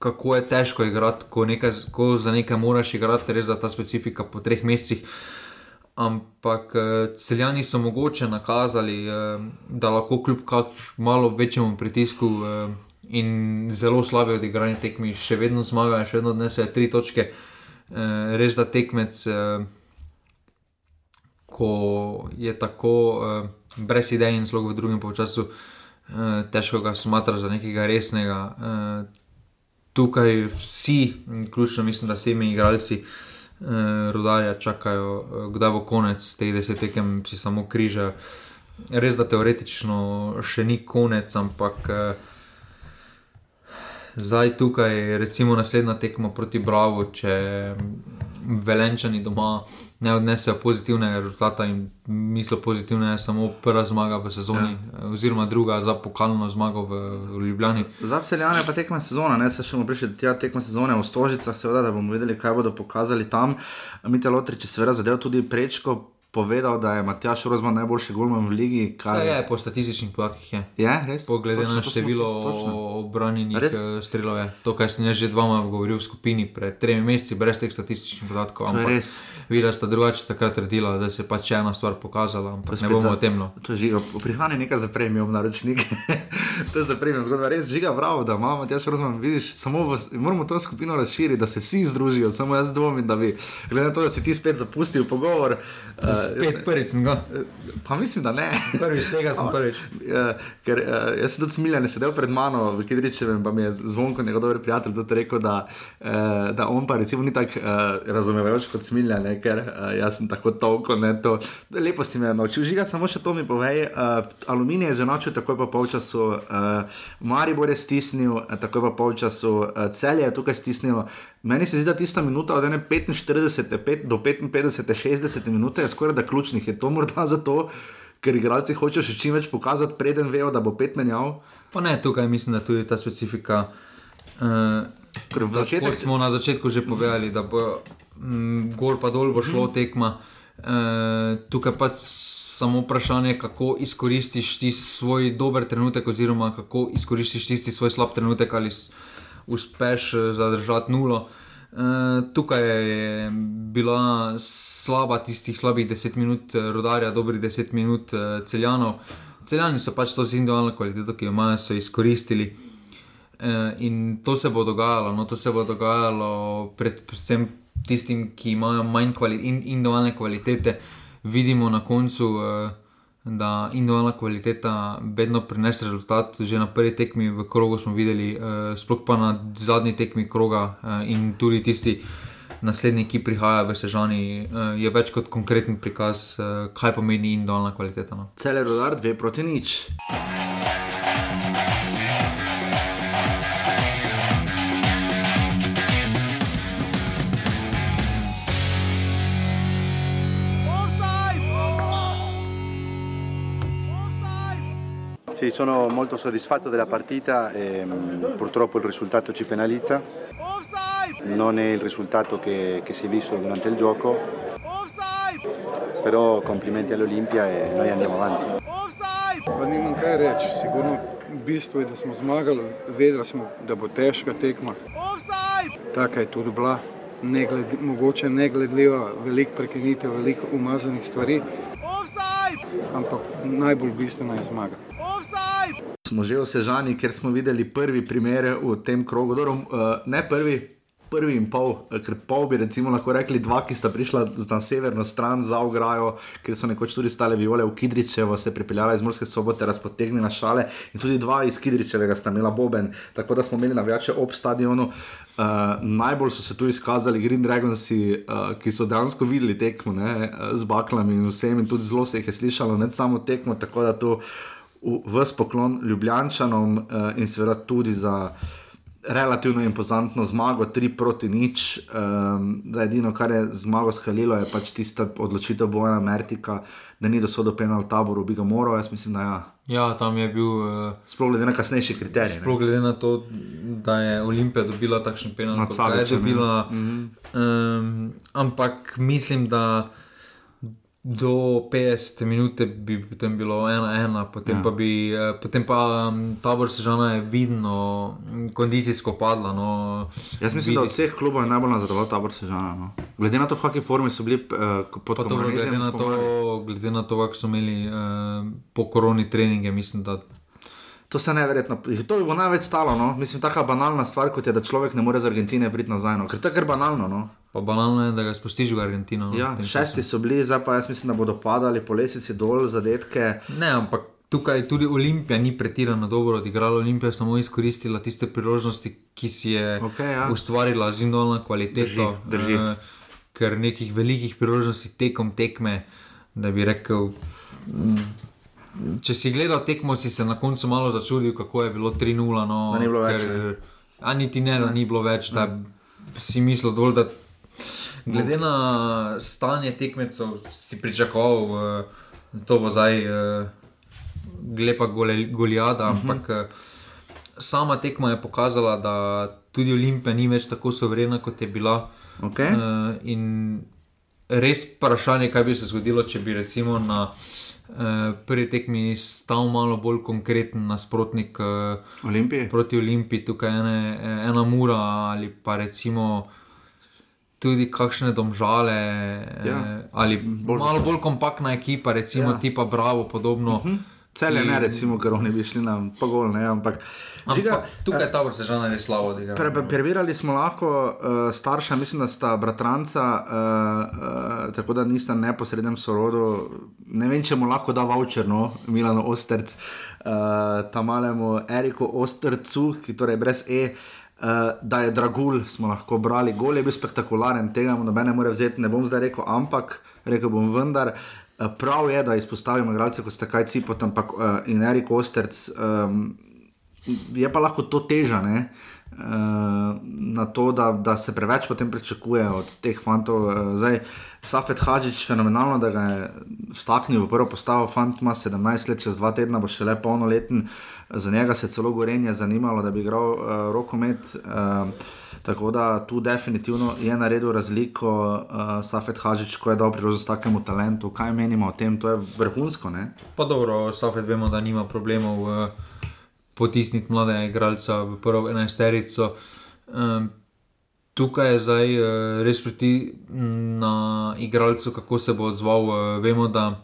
kako je težko igrati, ko, nekaj, ko za nekaj moraš igrati, res za ta specifika po treh mesecih. Ampak eh, celjani so mogoče nakazali, eh, da lahko kljub malo večjemu pritisku eh, in zelo slabi odigrani tekmi še vedno zmagajo, še vedno odnesejo tri točke. Res da tekmec, ko je tako brez idej in zelo v drugem času, težko ga smatrati za nekega resnega tukaj vsi, ključno mislim, da vsi mi igralci eh, rodarja čakajo, eh, kdaj bo konec teh deset tekem, si samo križa. Res da teoretično še ni konec, ampak eh, zdaj tukaj, recimo naslednja tekma proti Bravo, če velenčani doma ne odnesejo pozitivnega rezultata in mislijo pozitivne, je samo prva zmaga v sezoni, ja. oziroma druga za pokalno zmago v, v Ljubljani. Za celjane pa tekma sezona, ne se še bomo prišli tja tekma sezone v Stožicah, seveda, da bomo videli, kaj bodo pokazali tam. Mite Lotrič je seveda zadev tudi prečko. Povedal, da je Matjaš Rozman najboljši golman v ligi. Kar je po statističnih podatkih. Je, je res? Poglede na število obranjenih eh, strelov. Je. To, kar sem že dvoma govoril v skupini pred tremi meseci, brez teh statističnih podatkov. Res. Videla sta drugače takrat trdila, da se je pač ena stvar pokazala. Ne bomo o tem. No. To je živo. Prihrani nekaj za premijo v naročnik. to je za premijo zgodba. Res žiga bravo, da imamo Matjaš Rozman. Vidiš, samo v, moramo to skupino razširiti, da se vsi združijo. Samo jaz dvomim, da bi, glede na to, da si ti spet zapustil pogovor. Uh, spet prvič sem ga. Pa mislim, da ne. Prvič tega sem prvič. Uh, ker uh, jaz sem tudi smiljen, sedel pred mano v Kidričevem, pa mi je zvonko njegov dober prijatelj tudi rekel, da, uh, da on pa recimo ni tako uh, razumevajoč kot smiljen, ker uh, jaz sem tako toliko. Ne, to, lepo si me naučil, žiga, samo še to mi povej. Uh, aluminij je zanačil takoj po polčasu, uh, Maribor je stisnil, takoj po polčasu, uh, celje je tukaj stisnilo. Meni se zdi, da tista minuta od 45 do 55, 60 minut je skoraj da ključnih. Je to morda zato, ker igralci hočejo še čim več pokazati, preden vejo, da bo pet menjal? Pa ne, tukaj mislim, da tudi ta specifika. Uh, začetek... Kot smo na začetku že povedali, da bo um, gor pa dol bo šlo tekma. Uh, tukaj pa samo vprašanje, kako izkoristiš ti svoj dober trenutek, oziroma kako izkoristiš tisti svoj slab trenutek ali uspeš eh, zadržati nulo. Uh, tukaj je bila slaba tistih slabih 10 minut, eh, rodarja, dobrih 10 minut uh, celjanov. Celjani so pač to z individualno kvaliteto, ki jo imajo, so izkoristili. Uh, in to se bo dogajalo, no, to se bo dogajalo pred, predvsem tistim, ki imajo manj kvali in, individualne kvalitete. Vidimo na koncu. Uh, da individualna kvaliteta vedno prinese rezultat. Že na prvi tekmi v krogu smo videli, uh, sploh pa na zadnji tekmi kroga uh, in tudi tisti naslednji, ki prihaja v Sežani, uh, je več kot konkreten prikaz, uh, kaj pomeni individualna kvaliteta. No. Cele rodar, dve proti nič. Sì, sono molto soddisfatto della partita, e, purtroppo il risultato ci penalizza, non è il risultato che, che si è visto durante il gioco, però complimenti all'Olimpia e noi andiamo avanti. Pa nimam kaj reči, sigurno bistvo je, da smo zmagali, vedeli smo, da bo težka tekma. Taka je tudi bila, ne gled, mogoče ne gledljiva, veliko prekinitev, veliko umazanih stvari, ampak najbolj bistveno je zmaga smo že v Sežani, ker smo videli prvi primer v tem krogu. Dobro, uh, ne prvi, prvi in pol, eh, ker pol bi recimo lahko rekli dva, ki sta prišla na severno stran za ograjo, ker so nekoč tudi stale viole v Kidričevo, se pripeljala iz Morske sobote, razpotegnila šale in tudi dva iz Kidričevega sta imela boben, tako da smo imeli navijače ob stadionu. Uh, najbolj so se tu izkazali Green Dragons, uh, ki so dejansko videli tekmo ne, z baklami in vsem, in tudi zelo se jih je slišalo, ne samo tekmo, tako da to v spoklon Ljubljančanom uh, in seveda tudi za relativno impozantno zmago, tri proti nič. Um, edino, kar je zmago skalilo, je pač tista odločitev Bojana Mertika, da ni dosodo penal taboru, bi ga moral, jaz mislim, da ja. Ja, tam je bil. Uh, sploh glede na kasnejši kriterij. Sploh glede na to, da je Olimpija dobila takšen penal, kot je dobila. Mm -hmm. um, ampak mislim, da do 50 minut bi potem bilo ena, ena, potem ja. pa bi, eh, potem pa um, tabor sežana je vidno, kondicijsko padla. No, Jaz mislim, vidi. da od vseh klubov je najbolj nazadoval tabor sežana. No. Glede na to, v kakšni formi so bili uh, pod kontrolom. Glede, glede na to, kako so imeli uh, po koroni treninge, mislim, da. To se ne verjetno, to bi bo največ stalo. No? Mislim, tako banalna stvar, kot je, da človek ne more z Argentine priti nazaj. No? Ker to je kar banalno. No? Pa banalno je, da ga spustiš v Argentino. No, ja, šesti so bili, zdaj pa jaz mislim, da bodo padali po lesici dol za detke. Ne, ampak tukaj tudi Olimpija ni pretirano dobro odigrala. Olimpija je samo izkoristila tiste priložnosti, ki si je okay, ja. ustvarila z indolno kvaliteto. Drži, drži. Uh, ker nekih velikih priložnosti tekom tekme, da bi rekel. Mm, če si gledal tekmo, si se na koncu malo začudil, kako je bilo 3-0. No, ni bilo ker, več. A niti ne, da ni bilo več. Da si mislil, dol, da glede na stanje tekmecev, si pričakoval, uh, to bo zdaj uh, lepa goljada. Uh mhm. -huh. Ampak uh, sama tekma je pokazala, da tudi Olimpija ni več tako soverena, kot je bila. Okay. Uh, in res vprašanje, kaj bi se zgodilo, če bi recimo na uh, prvi tekmi stal malo bolj konkreten nasprotnik uh, Olimpije. proti Olimpiji, tukaj ene, ena mura ali pa recimo. Tudi kakšne domžale, ja. eh, ali bolj malo bolj kompaktna ekipa, recimo ja. tipa Bravo, podobno. Uh -huh. Cel je ne, recimo, ker oni bi šli na pogol, ne, ampak. Žiga, tukaj je ta vrsta že res slabo. Pre, preverjali smo lahko uh, starša, mislim, da sta bratranca, uh, uh, tako da nista neposrednem sorodu. Ne vem, če mu lahko da voucher, no, Milano Osterc, uh, tam malemu Eriku Ostercu, ki torej brez E. Uh, da je dragul, smo lahko brali, gol je bil spektakularen, tega mu noben ne more vzeti, ne bom zdaj rekel, ampak rekel bom vendar. Uh, prav je, da izpostavimo igralce, kot sta kaj Cipot, ampak uh, in Erik Osterc, um, je pa lahko to teža, ne? Uh, na to, da, da se preveč potem pričakuje od teh fantov. Uh, zdaj, Safet Hadžič, fenomenalno, da ga je staknil v prvo postavo, fant ima 17 let, čez dva tedna bo še le polnoleten. Uh, za njega se celo gorenje zanimalo, da bi igral uh, rokomet. Uh, tako da tu definitivno je naredil razliko, uh, Safet Hažič, ko je dal priložnost takemu talentu. Kaj menimo o tem, to je vrhunsko. Ne? Pa dobro, Safet vemo, da nima problemov uh, potisniti mlade igralce v prvo enajsterico. Um, Tukaj je zdaj res priti na igralcu, kako se bo odzval. Vemo, da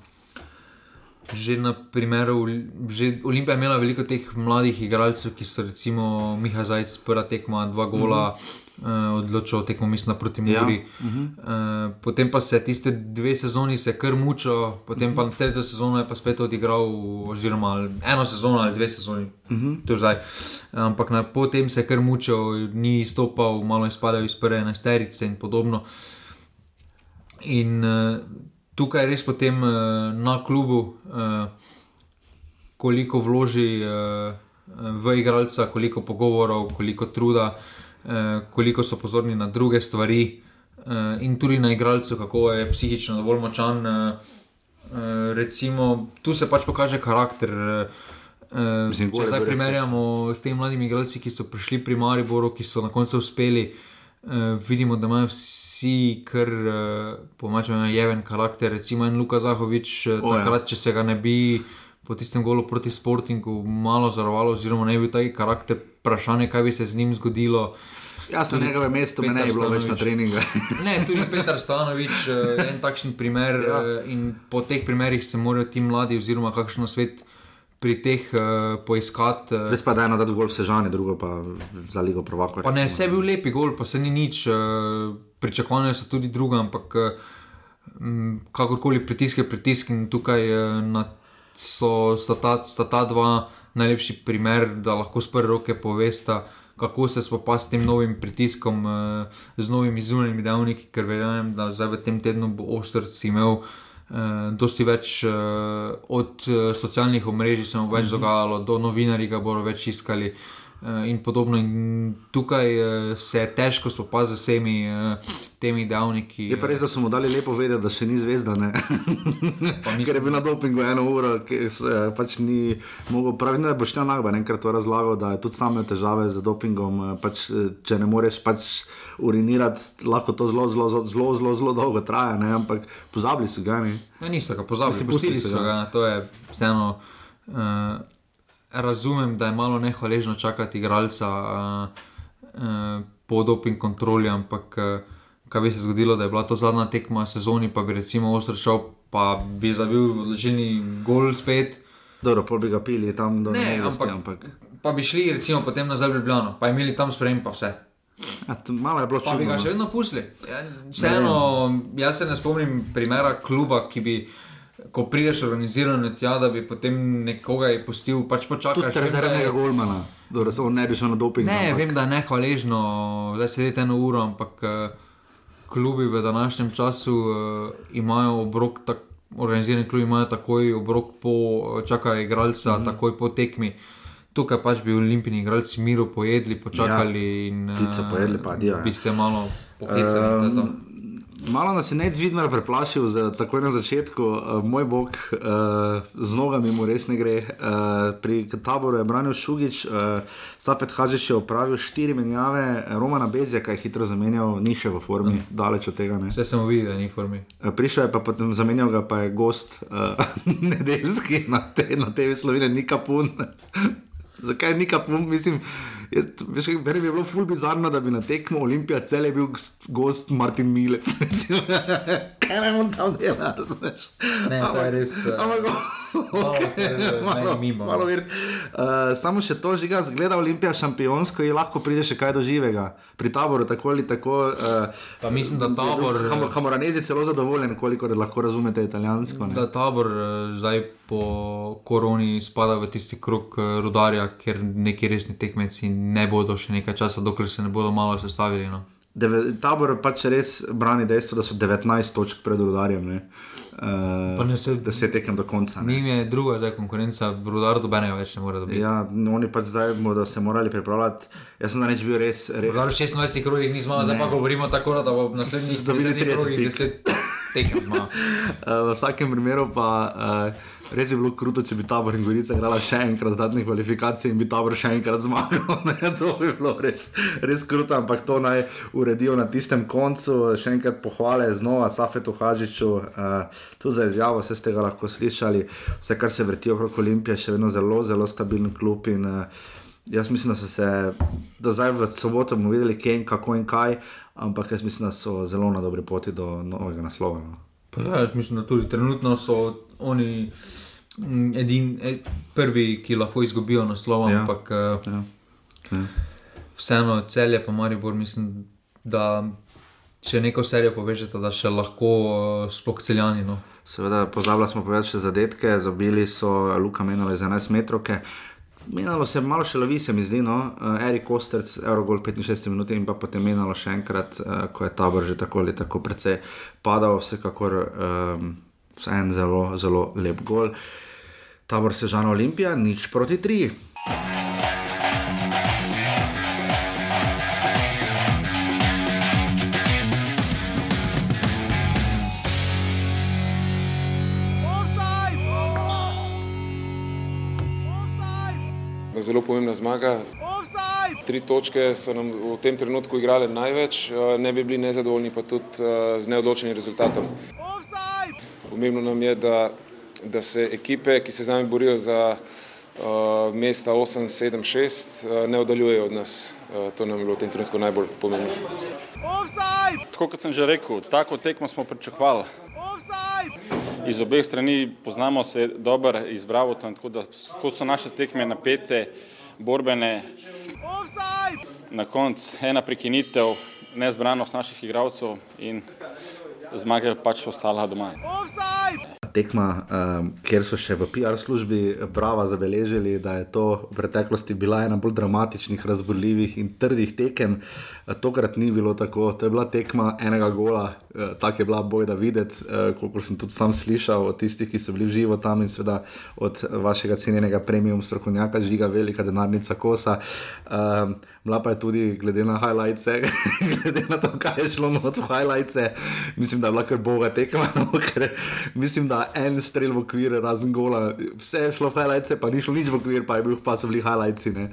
že na primeru, že Olimpija je imela veliko teh mladih igralcev, ki so recimo Miha Zajec, prva tekma, dva gola, uh -huh. uh, odločil tekmo, mislim, proti Muri. Ja. Uh -huh. uh, potem pa se tiste dve sezoni se kar mučo, potem uh -huh. pa na tretjo sezono je pa spet odigral, oziroma eno sezono ali dve sezoni. Uh -huh. Ampak na, potem se je kar mučil, ni stopal, malo izpadal iz prve enajsterice in podobno. In uh, tukaj res potem uh, na klubu, uh, koliko vloži uh, v igralca, koliko pogovorov, koliko truda, uh, koliko so pozorni na druge stvari, uh, in tudi na igralcu, kako je psihično dovolj močan. Uh, uh, recimo, tu se pač pokaže karakter. Uh, Mislim, če zdaj primerjamo s temi mladimi igralci, ki so prišli pri Mariboru, ki so na koncu uspeli. Uh, vidimo, da imajo vsi, kar uh, po mačem, jeven karakter. Recimo en Luka Zahovič, uh, takrat, ja. če se ga ne bi po tistem golu proti Sportingu malo zarovalo, oziroma ne bi bil taki karakter, vprašanje, kaj bi se z njim zgodilo. Jaz sem njegovem mestu, me ne bi bilo več na treningu. ne, tudi Petr Stanovič, uh, en takšen primer. Ja. Uh, in po teh primerih se morajo ti mladi, oziroma kakšno svet pri teh uh, poiskati. Uh, Res pa da eno, da je gol vsežanje, drugo pa za ligo provokati. Pa ne, vse je bil lepi gol, pa se ni nič, uh, pričakovanja so tudi druga, ampak uh, kakorkoli pritiske, pritisk in tukaj uh, so, sta, ta, sta ta dva najlepši primer, da lahko s prve roke povesta. Kako se spopasti s tem novim pritiskom, z novimi zunanjimi dejavniki, ker verjamem, da zdaj v tem tednu bo Ostrc imel uh, Uh, dosti več uh, od uh, socialnih omrežij se bo več mhm. dogajalo, do novinarjev, ki bodo več iskali. Uh, in podobno. In tukaj uh, se je težko spopasti z vsemi uh, temi dejavniki. Je pa res, da smo mu dali lepo vedeti, da še ni zvezda. Ker je bil na dopingu eno uro, ki se pač ni mogel. Pravi, da boš tam nagba, enkrat to razlagal, da je tudi same težave z dopingom. Pač, če ne moreš pač urinirati, lahko to zelo, zelo, zelo, zelo, zelo, dolgo traja, ne? ampak pozabili so ga. Ne, ja, niso ga pozabili, pustili so ga. To je vseeno. Uh, razumem, da je malo nehvaležno čakati igralca uh, uh, pod opin kontroli, ampak uh, kaj bi se zgodilo, da je bila to zadnja tekma sezoni, pa bi recimo ostro šel, pa bi zabil odločilni gol spet. Dobro, pol bi ga pili tam do ne, ampak, ampak. Pa bi šli recimo potem nazaj v Ljubljano, pa imeli tam sprejem, pa vse. Malo je bilo čudno. Pa bi ga še vedno pusili. Ja, vseeno, jaz se ne spomnim primera kluba, ki bi. Ko prideš organizirano tja, da bi potem nekoga pustil, pač počakaj. Tudi zaradi Golmana, da se on ne bi šel na doping. Ne, ampak. vem, da je nehvaležno, da se sedete eno uro, ampak klubi v današnjem času uh, imajo obrok, tak, organizirani klubi imajo takoj obrok po čakaj igralca, mm -hmm. takoj po tekmi. Tukaj pač bi olimpijski igralci miru pojedli, počakali. Ja, in, pice pojedli, pa dijo. Bi se malo pohitili. Um, malo nas je nevidno preplašil, za, takoj na začetku, uh, moj bog, uh, z nogami mu res ne gre. Uh, pri taboru je branil Šugič, uh, Stapet Hadžič je opravil štiri menjave, Romana Bezja, ki je hitro zamenjal, ni še v formi, mm. daleč od tega. Vse sem videl, da ni v formi. Uh, prišel je pa potem zamenjal ga, pa je gost uh, nedeljski na, te, na TV Slovenije, ni kapun. Zakaj ni kapun, mislim. Jaz, veš, meni bi bilo ful bizarno, da bi na tekmo Olimpija cel je bil gost Martin Milec. Kaj naj on tam dela, razumeš? Ne, to je res. Uh, Ampak, okay, malo, no. Malo uh, samo še to žiga, zgleda Olimpija šampionsko in lahko pride še kaj do živega. Pri taboru tako ali tako. Uh, pa mislim, da tabor. Ham, Hamoranezi celo zadovoljen, koliko lahko razumete italijansko. Ne? Da tabor uh, zdaj po koroni spada v tisti krok uh, rudarja, ker neki resni tekmeci ne bodo še nekaj časa, dokler se ne bodo malo sestavili. No. Deve, tabor pač res brani dejstvo, da so 19 točk pred rudarjem. Uh, se, da se tekem do konca. Ni mi druga zdaj konkurenca, rudar dobenega več ne more dobiti. Ja, oni pač zdaj bodo se morali pripravljati. Jaz sem reč bil res. res... V 26 krogih nismo, zdaj pa govorimo tako, da bo naslednjih 30 tekem. uh, v vsakem primeru pa. Uh, Res bi bilo kruto, če bi tabor in Gorica igrala še enkrat dodatne kvalifikacije in bi tabor še enkrat zmagal. Ne? To bi bilo res, res kruto, ampak to naj uredijo na tistem koncu. Še enkrat pohvale znova Safetu Hažiču, uh, tu za izjavo, vse ste ga lahko slišali. Vse, kar se vrti okrog Olimpije, še vedno zelo, zelo stabilen klub. In, uh, jaz mislim, da so se do zdaj v soboto videli, kje in kako in kaj, ampak jaz mislim, da so zelo na dobri poti do novega naslova. No? Ja, jaz mislim, da tudi trenutno so oni edini, ed, prvi, ki lahko izgubijo naslov, ja. ampak ja. Ja. vseeno celje, pa Maribor, mislim, da če neko serijo povežete, da še lahko sploh celjani. No. Seveda, pozabili smo povedati še zadetke, zabili so Luka Menove za 11 metrov. Menalo se je malo še lovi, se mi zdi, no, Erik Kosterc, Eurogol 65 minut in pa potem menalo še enkrat, ko je tabor že tako ali tako precej padal, vsekakor um, en zelo, zelo lep gol. Tabor Sežana Olimpija, nič proti tri. Zelo pomembna zmaga. Tri točke so nam v tem trenutku igrale največ, ne bi bili nezadovoljni, pa tudi z neodločenim rezultatom. Pomembno nam je, da da se ekipe, ki se z nami borijo za uh, mesta 8, 7, 6, uh, ne oddaljujejo od nas. Uh, to nam je bilo v tem trenutku najbolj pomembno. Tako kot sem že rekel, tako tekmo smo pričakovali. Iz obeh strani poznamo se dobro, izbravo tam, tako da so naše tekme napete, borbene. Na koncu ena prekinitev, nezbranost naših igralcev in zmaga je pač ostala doma. Offside! Tekma, um, kjer so še v PR službi Brava zabeležili, da je to v preteklosti bila ena bolj dramatičnih, razborljivih in trdih tekem. Tokrat ni bilo tako, to je bila tekma enega gola, eh, tako je bila boj, da videti, eh, koliko sem tudi sam slišal od tistih, ki so bili živo tam in seveda od vašega cenjenega premium strokovnjaka, žiga velika denarnica kosa. Um, Mla pa je tudi, glede na highlights, glede na to, kaj je šlo od highlights, mislim, da je bila kar boga tekma. No, mislim, da en strel v okvir, razen gola, vse je šlo v highlights, pa ni šlo nič v okvir, pa je bil pa so bili highlights. Uh,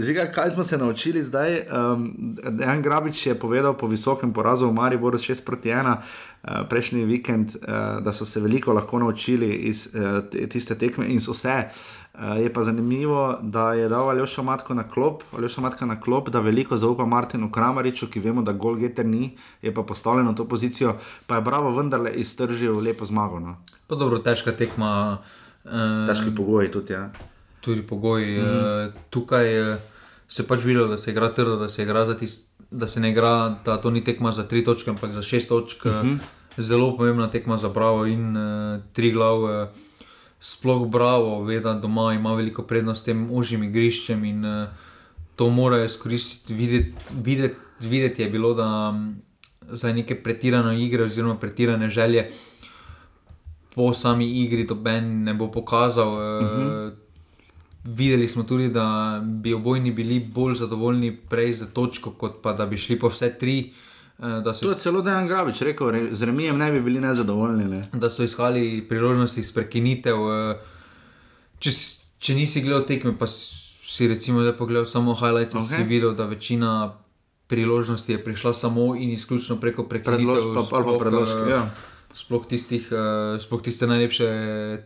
žiga, kaj smo se naučili zdaj? Um, Dejan Grabič je povedal po visokem porazu v Mariboru 6 proti 1. Uh, prejšnji vikend, uh, da so se veliko lahko naučili iz uh, tiste tekme in so vse. Uh, je pa zanimivo, da je dal Aljoša Matka na klop, Matka na klop, da veliko zaupa Martinu Kramariču, ki vemo, da gol geter ni, je pa postavljen na to pozicijo, pa je Bravo vendarle iztržil lepo zmago. No. Pa dobro, težka tekma. Uh, Težki pogoji tudi. Ja. Tudi pogoji. Mm -hmm. uh, tukaj uh, se pač videlo, da se igra trdo, da se igra za tist, da se ne igra, da to ni tekma za tri točke, ampak za šest točk. Mm -hmm. Zelo pomembna tekma za Bravo in uh, tri glave. Uh, sploh bravo, ve, da doma ima veliko prednost s tem ožjim igriščem in uh, to morajo izkoristiti. Videti, videti, videti je bilo, da um, za neke pretirane igre oziroma pretirane želje po sami igri to Ben ne bo pokazal. Uh, uh -huh. Videli smo tudi, da bi obojni bili bolj zadovoljni prej za točko, kot pa da bi šli po vse tri. Uh, to je celo Dejan Grabič rekel, re, z remijem ne bi bili nezadovoljni. Ne? Da so iskali priložnosti iz prekinitev. Uh, če, če nisi gledal tekme, pa si recimo da pogledal samo highlights, okay. si videl, da večina priložnosti je prišla samo in izključno preko prekinitev. Predložki, ja. Sploh, tistih, sploh tiste najlepše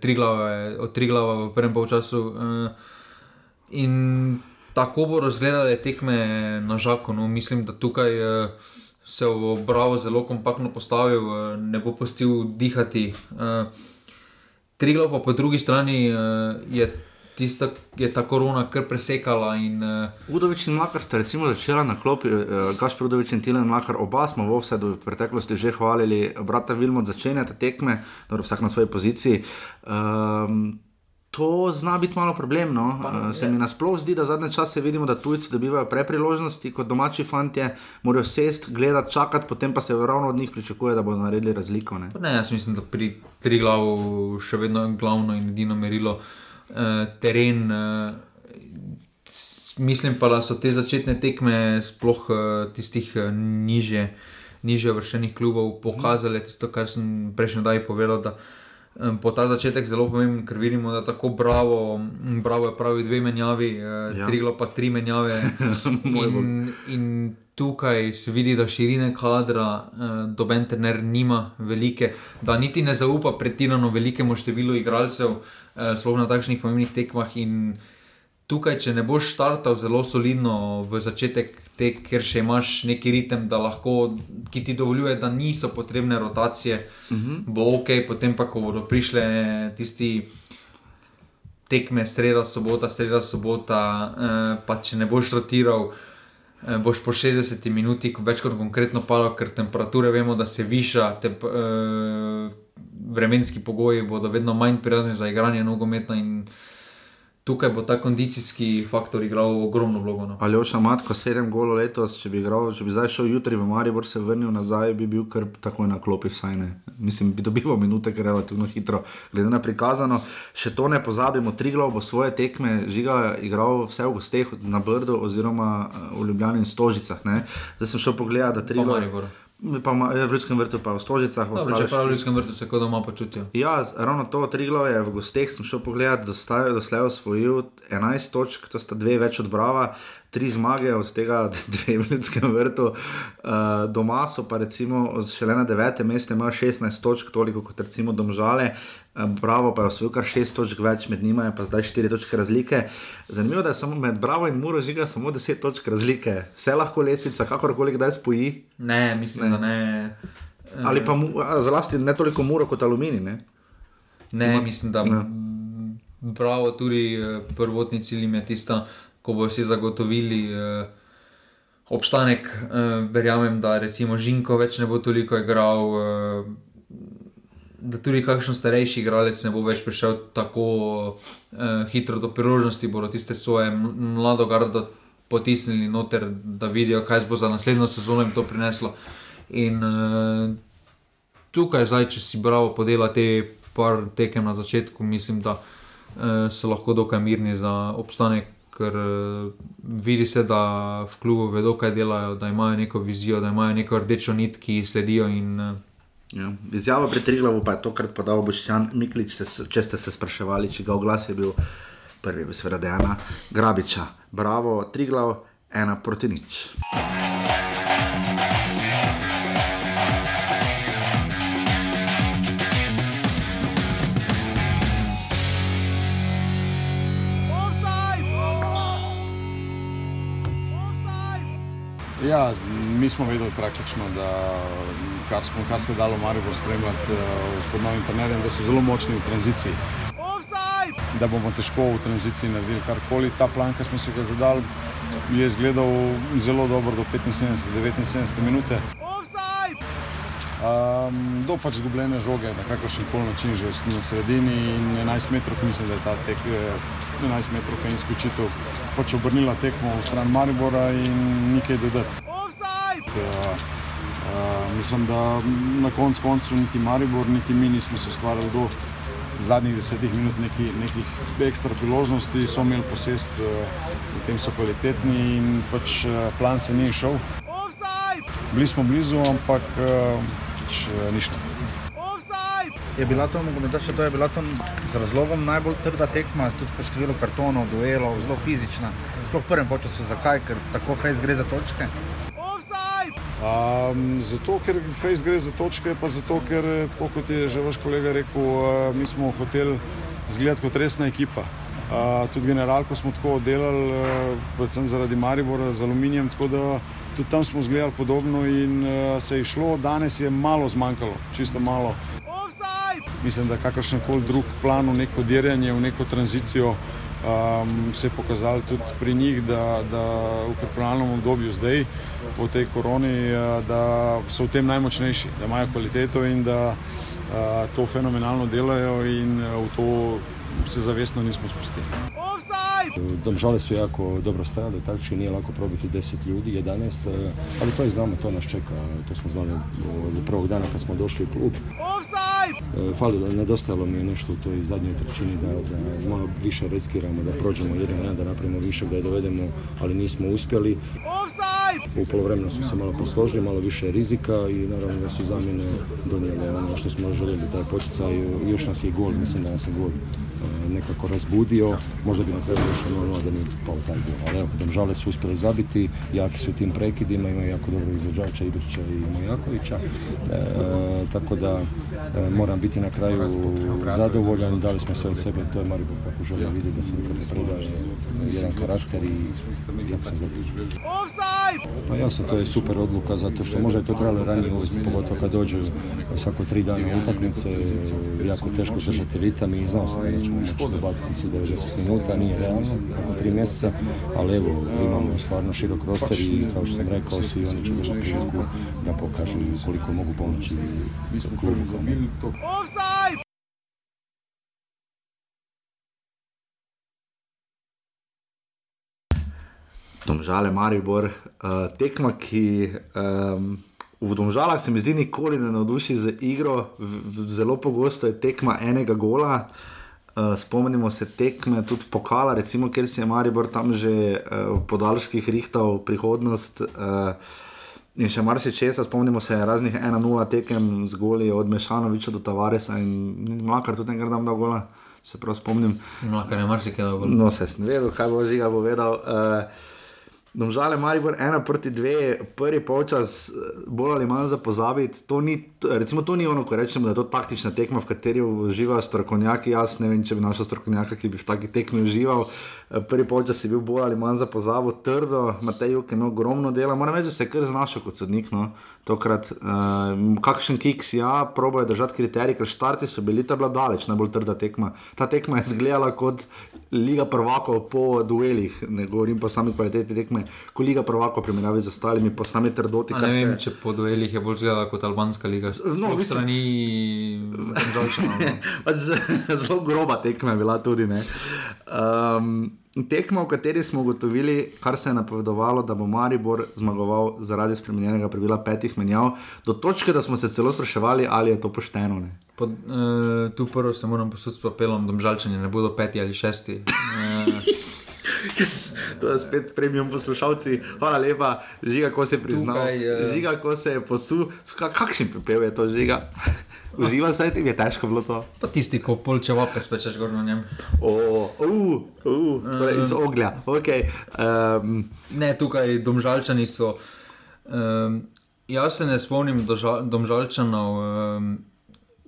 tri glave, od tri glave v prvem polčasu. Uh, in tako bo razgledali tekme na žaku. No, mislim, da tukaj uh, se je Bravo zelo kompaktno postavil, uh, ne bo pustil dihati. Uh, tri glave pa po drugi strani uh, je tista je ta korona kar presekala. In, uh, Udovič in Makar sta začela na klopi, uh, Gašpr Udovič in Tilen Makar, oba smo v Ovsedu v preteklosti že hvalili, brata Vilmo začenja te tekme, dobro, vsak na svoji poziciji. Um, To zna biti malo problem. No. Pa, se mi nasplošno zdi, da zadnje čase vidimo, da tujci dobivajo prepriložnosti, kot domači fanti, morajo sest, gledati, čakati, potem pa se ravno od njih pričakuje, da bodo naredili razliko. Ne? Ne, jaz mislim, da pri tri glavu še vedno je glavno in edino merilo. Uh, uh, teren. Uh, mislim pa, da so te začetne tekme, sploh uh, tistih uh, niže, niže vršenih klubov, pokazale tisto, kar sem prejšnji dan povedal. Da, um, Po ta začetek zelo pomemben, ker vidimo, da tako bravo, bravo je pravi dve menjavi, eh, ja. triglo pa tri menjave. in, in tukaj se vidi, da širine kadra, eh, doben trener nima velike, da niti ne zaupa pretirano velikemu številu igralcev. Eh, sploh na takšnih pomembnih tekmah. In tukaj, če ne boš startal zelo solidno v začetek, te, ker še imaš neki ritem, lahko, ki ti dovoljuje, da niso potrebne rotacije, uh mhm. -huh. bo ok, potem pa, ko bodo prišle tisti. Tekme sredo, sobota, sredo, sobota, eh, pa če ne boš rotiral, eh, boš po 60 minutah več kot konkretno padal, ker temperature vemo, da se viša, te, eh, vremenski pogoji bodo vedno manj prijazni za igranje nogometa in tukaj bo ta kondicijski faktor igral ogromno vlogo. No. Ali oša matko sedem golo letos, če bi, igral, če bi zdaj šel jutri v Maribor, se vrnil nazaj, bi bil kar takoj na klopi, vsaj ne. Mislim, bi dobival minute, ker relativno hitro, glede na prikazano. Še to ne pozabimo, tri glav bo svoje tekme, žiga igral vse v gosteh na Brdu oziroma eh, v Ljubljani in Stožicah. Ne. Zdaj sem šel pogledat, da tri glav. Pa je v Ljudskem vrtu, pa v Stožicah. Če pa v Ljudskem vrtu se kot doma počutijo. Ja, ravno to, tri glave v gosteh sem šel pogledat, da doslej osvojil 11 točk, to sta dve več od Brava, tri zmage, od tega dve v Ljudskem vrtu. Uh, doma so pa recimo šele na devetem mestu, imajo 16 točk, toliko kot recimo Domžale. Bravo pa je osvojil kar 6 točk več, med njima je pa zdaj 4 točke razlike. Zanimivo je, da je samo med Bravo in Muro žiga samo 10 točk razlike. Vse lahko lesvica, kakorkoli kdaj spoji. Ne, mislim, ne. da ne. Ali pa zlasti ne toliko Muro kot Aluminij. Ne, ne Ima, mislim, da ne. Bravo, tudi eh, prvotni cilj je tisto, ko bodo si zagotovili. Uh, Obstanek, uh, verjamem, da recimo Žinko več ne bo toliko igral, uh, da tudi kakšen starejši igralec ne bo več prišel tako uh, hitro do priložnosti, bodo tiste svoje mlado gardo potisnili noter, da vidijo, kaj bo za naslednjo sezono jim to prineslo. In uh, tukaj, zdaj, če si bravo podela te par tekem na začetku, mislim, da uh, so lahko dokaj mirni za obstanek. Ker uh, vidi se, da v klubu vedo, kaj delajo, da imajo neko vizijo, da imajo neko rdečo nit, ki sledijo. In, uh, Ja. Izjavo pred Triglavom pa je tokrat podal Boščan Miklič, če ste se spraševali, če ga v glas je bil prvi, seveda Dejana Grabiča. Bravo, Triglav, ena proti nič. Ja, mi smo vedeli praktično, da kar, smo, kar se je dalo Marijo spremljati uh, pod novim trenerjem, da so zelo močni v tranziciji. Da bomo težko v tranziciji naredili karkoli. Ta plan, ki smo si ga zadali, je izgledal zelo dobro do 75-79 minute. Um, do pač zgubljene žoge, na kakršen koli način, že na sredini in 11 metrov, mislim, da je ta tek, 11 eh, metrov, ki je izključitev, pač obrnila tekmo v stran Maribora in nekaj dodati. Uh, Uh, mislim, da na koncu koncev niti Maribor, niti mi nismo se ustvarjali do zadnjih desetih minut neki, nekih ekstra priložnosti, so imeli posest, uh, v tem so kvalitetni in pač uh, plan se ni šel. bili smo blizu, ampak pač ni šlo. Je bila to, še to je bila to z razlogom najbolj trda tekma, tudi po številu kartonov, duelov, zelo fizična. Sploh v prvem času, zakaj, ker tako fejs gre za točke. Um, zato, ker Face gre za točke, pa zato, ker, tako kot je že vaš kolega rekel, uh, mi smo hoteli izgledati kot resna ekipa. Uh, tudi generalko smo tako delali, uh, predvsem zaradi Maribora z aluminijem, tako da tudi tam smo izgledali podobno in uh, se je šlo. Danes je malo zmanjkalo, čisto malo. Mislim, da kakršen koli drug plan v neko dirjanje, v neko tranzicijo um, se je pokazalo tudi pri njih, da, da v pripravljalnem obdobju zdaj, po tej koroni, uh, da so v tem najmočnejši, da imajo kvaliteto in da uh, to fenomenalno delajo in uh, v to se zavestno nismo spustili. Domžale su jako dobro stajali, takže nije lako probiti 10 ljudi, 11, ali to i znamo, to nas čeka, to smo znali od prvog dana kad smo došli u klub. Falilo, nedostajalo mi je nešto u toj zadnjoj trećini da, da malo više riskiramo, da prođemo jedan jedan, da napravimo više, da je dovedemo, ali nismo uspjeli. U polovremenu smo se malo posložili, malo više rizika i naravno da su zamjene donijele ono što smo željeli, taj poticaj i još nas je gol, mislim da nas je gol nekako razbudio, možda bi na kraju došlo normalno da nije pao taj gol. Ali evo, Domžale su uspjeli zabiti, jaki su tim prekidima, imaju jako dobro izvođača, Ibrića i Mojakovića. E, tako da e, moram biti na kraju zadovoljan dali smo sve od sebe, to je Maribor kako želim vidjeti da se nikad ne predaje jedan karakter i jako sam zadovoljan. Pa jasno, to je super odluka zato što možda je to trebalo ranije uvesti, pogotovo kad dođu svako tri dana utakmice, jako teško držati ritam i znao sam da ćemo moći dobaciti se 90 minuta, nije realno, nakon tri mjeseca, ali evo, imamo stvarno širok roster i kao što sam rekao, svi oni će imati priliku da pokažu koliko mogu pomoći klubu. Domžale, Maribor, uh, tekma, ki um, v Domžalah se mi zdi nikoli ne navduši z igro, v, v, zelo pogosto je tekma enega gola. Uh, spomnimo se tekme, tudi pokala, recimo, ker si je Maribor tam že uh, v podaljških rihtal prihodnost. Uh, in še marsikaj, spomnimo se raznih 1-0 tekem z goli od Mešanoviča do Tavaresa in Mlaka tudi nekaj tam dal gola. Se prav spomnim. Mlaka je marsikaj dal gola. No, se sem vedel, kaj bo žiga povedal. Uh, Domžale, Maribor, ena proti dve, prvi polčas, bolj ali manj za pozabiti. To ni, recimo, to ni ono, ko rečemo, da je to taktična tekma, v kateri uživajo strokovnjaki. Jaz ne vem, če bi našel strokovnjaka, ki bi v taki tekmi užival. Prvi polčas je bil bolj ali manj za pozabo, trdo, Matej Juk je imel ogromno dela. Moram reči, da se je kar znašel kot sodnik. No. Tokrat, uh, kakšen kiks, ja, proboje držati kriterij, ker štarti so bili ta bila daleč, najbolj trda tekma. Ta tekma je izgledala kot Liga prvakov po duelih, ne govorim pa sami kvaliteti tekme ko liga prvako primerjavi z ostalimi, pa sami trdoti. Ne vem, se... če po duelih je bolj zgleda kot albanska liga. No, v strani žalčana. No. Pač zelo groba tekma je bila tudi. Um, tekma, v kateri smo ugotovili, kar se je napovedovalo, da bo Maribor zmagoval zaradi spremenjenega pravila petih menjav, do točke, da smo se celo spraševali, ali je to pošteno. Pod, uh, tu prvo se moram posuditi s papelom, da žalčani ne bodo peti ali šesti. Uh, Yes, to je spet premium poslušalci. Hvala lepa, žiga, ko se je priznal. Tukaj, uh... Žiga, ko se je posul. Kakšen pepel je to žiga? Uživa se, ti je težko bilo to. Pa tisti, ko polče vape, spečeš gor na njem. Oh, uh, uh, torej iz oglja. Okay. Um, ne, tukaj domžalčani so. Um, jaz se ne spomnim domžalčanov. Um,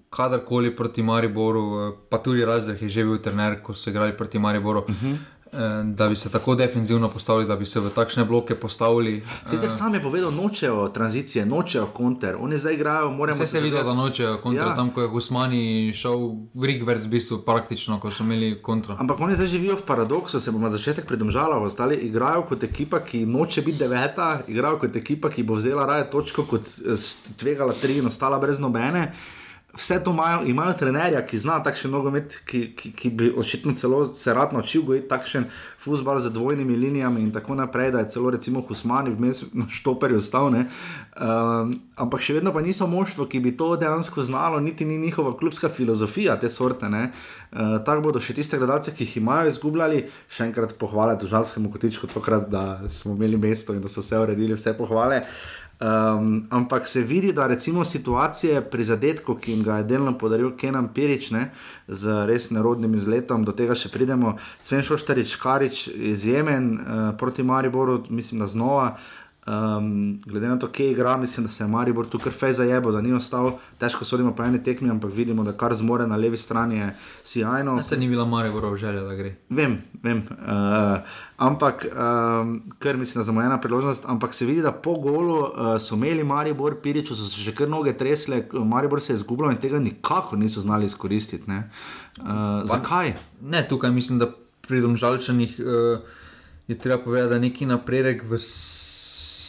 Kadarkoli proti Mariboru, pa tudi razred je že bil trener, ko so igrali proti Mariboru. Uh -huh. Eh, da bi se tako defensivno postavili, da bi se v takšne bloke postavili. Sicer sam je povedal, nočejo tranzicije, nočejo konter, oni zdaj igrajo, moramo se. Vse se vidi, da nočejo konter, ja. tam ko je Gusmani šel v Rigvers, v bistvu praktično, ko so imeli kontra. Ampak oni zdaj živijo v paradoksu, se bomo na začetek pridržali, ostali igrajo kot ekipa, ki noče biti deveta, igrajo kot ekipa, ki bo vzela raje točko, kot eh, tvegala tri in ostala brez nobene vse to imajo, imajo trenerja, ki zna takšen nogomet, ki, ki, ki bi očitno celo se rad naučil gojiti takšen futbol z dvojnimi linijami in tako naprej, da je celo recimo Husmani vmes na štoperju stal. Um, ampak še vedno pa niso moštvo, ki bi to dejansko znalo, niti ni njihova klubska filozofija te sorte. Uh, tako bodo še tiste gledalce, ki jih imajo izgubljali, še enkrat pohvale državskemu kotičku, tokrat, da smo imeli mesto in da so vse uredili, vse pohvale. Um, ampak se vidi, da recimo situacije pri zadetku, ki jim ga je delno podaril Kenan Pirič, ne, z res nerodnim izletom, do tega še pridemo. Sven Šoštarič, Karič, izjemen uh, proti Mariboru, mislim, da znova. Um, glede na to, kje igra, mislim, da se je Maribor tukaj fej zajebo, da ni ostal, težko sodimo po eni tekmi, ampak vidimo, da kar zmore na levi strani je sjajno. Se ni bila Mariborov želja, da gre. Vem, vem. Uh, ampak, um, ker mislim, da je zamujena priložnost, ampak se vidi, da po golu uh, so imeli Maribor, Piriču so se že kar noge tresle, Maribor se je izgubljal in tega nikako niso znali izkoristiti. Uh, zakaj? Ne, tukaj mislim, da pri domžalčanih uh, je treba povedati, da neki napredek v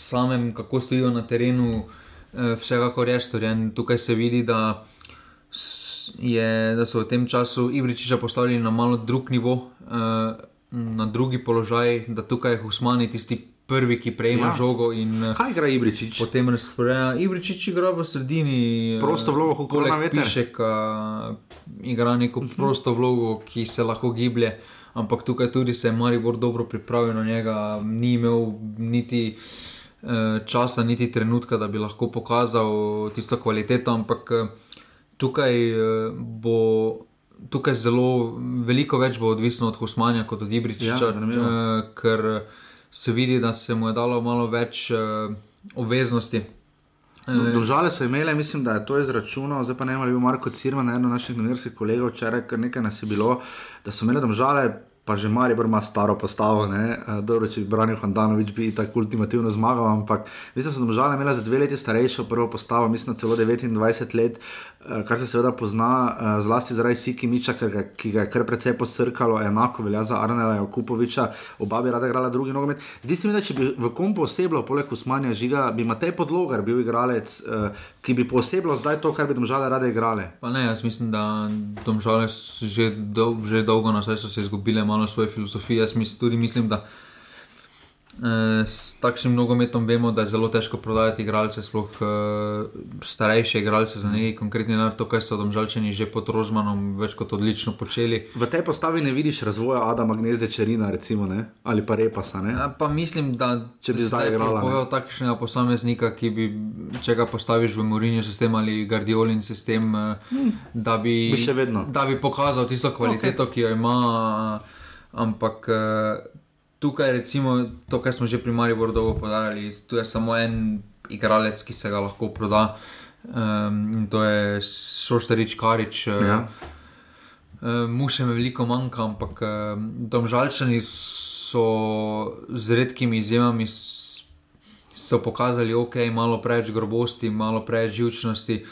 samem, kako stojijo na terenu, eh, vsekakor je storjen. Tukaj se vidi, da, je, da so v tem času Ibričiča postavili na malo drug nivo, eh, na drugi položaj, da tukaj je Husmani tisti. Prvi, ki prejme ja. žogo. In, eh, Kaj igra Ibričič? Potem razporeja. Ibričič igra v sredini. Prosto vlogo, kot je rekel. Pišek igra neko mhm. prosto vlogo, ki se lahko giblje. Ampak tukaj tudi se je Maribor dobro pripravil na njega, ni imel niti. Uh, Eh, časa, niti trenutka, da bi lahko pokazal tisto kvaliteto, ampak eh, tukaj eh, bo. Tukaj zelo veliko več bo odvisno od Husmanja kot od Ibriča, ja, ker se vidi, da se mu je dalo malo več uh, obveznosti. Dožale so imele, mislim, da je to izračunal, zdaj pa ne vem, ali je bil Marko Cirman, eno naših novinarskih kolegov, včeraj, ker nekaj nas je bilo, da so imele domžale pa že Mari ima staro postavo, ne, uh, dobro, če bi branil Hondanovič, bi tako ultimativno zmagal, ampak mislim, da so domžale imele za dve leti starejšo prvo postavo, mislim, celo 29 let, uh, kar se seveda pozna, uh, zlasti zaradi Siki Miča, ki ga je kar precej posrkalo, enako velja za Arnela Jakupoviča, oba bi rada igrala drugi nogomet. Zdi se mi, da če bi v kom poseblo, poleg Usmanja Žiga, bi Matej Podlogar bil igralec, ki bi poseblo zdaj to, kar bi domžale rade igrale. Pa ne, jaz mislim, da domžale že, do, že dolgo na svetu so se izgubile malo svoje filozofije. Jaz mislim, tudi mislim, da eh, s takšnim nogometom vemo, da je zelo težko prodajati igralce, sploh eh, starejše igralce za neki konkretni narod, to, kar so domžalčani že pod Rožmanom več kot odlično počeli. V tej postavi ne vidiš razvoja Adama Gnezde Čerina, recimo, ne? ali pa Repasa. Ja, pa mislim, da če bi zdaj imel takšnega posameznika, ki bi, če ga postaviš v Morinjo sistem ali Guardiolin sistem, hmm. da, bi, bi da bi pokazal tisto kvaliteto, okay. ki jo ima. Ampak uh, tukaj, recimo, to, kar smo že pri Mariboru dolgo podarili, tu je samo en igralec, ki se ga lahko proda um, in to je Šoštarič Karič. Uh, ja. uh, Muše me veliko manjka, ampak uh, domžalčani so z redkimi izjemami. So pokazali, da okay, je malo preveč grobosti, malo preveč živčnosti.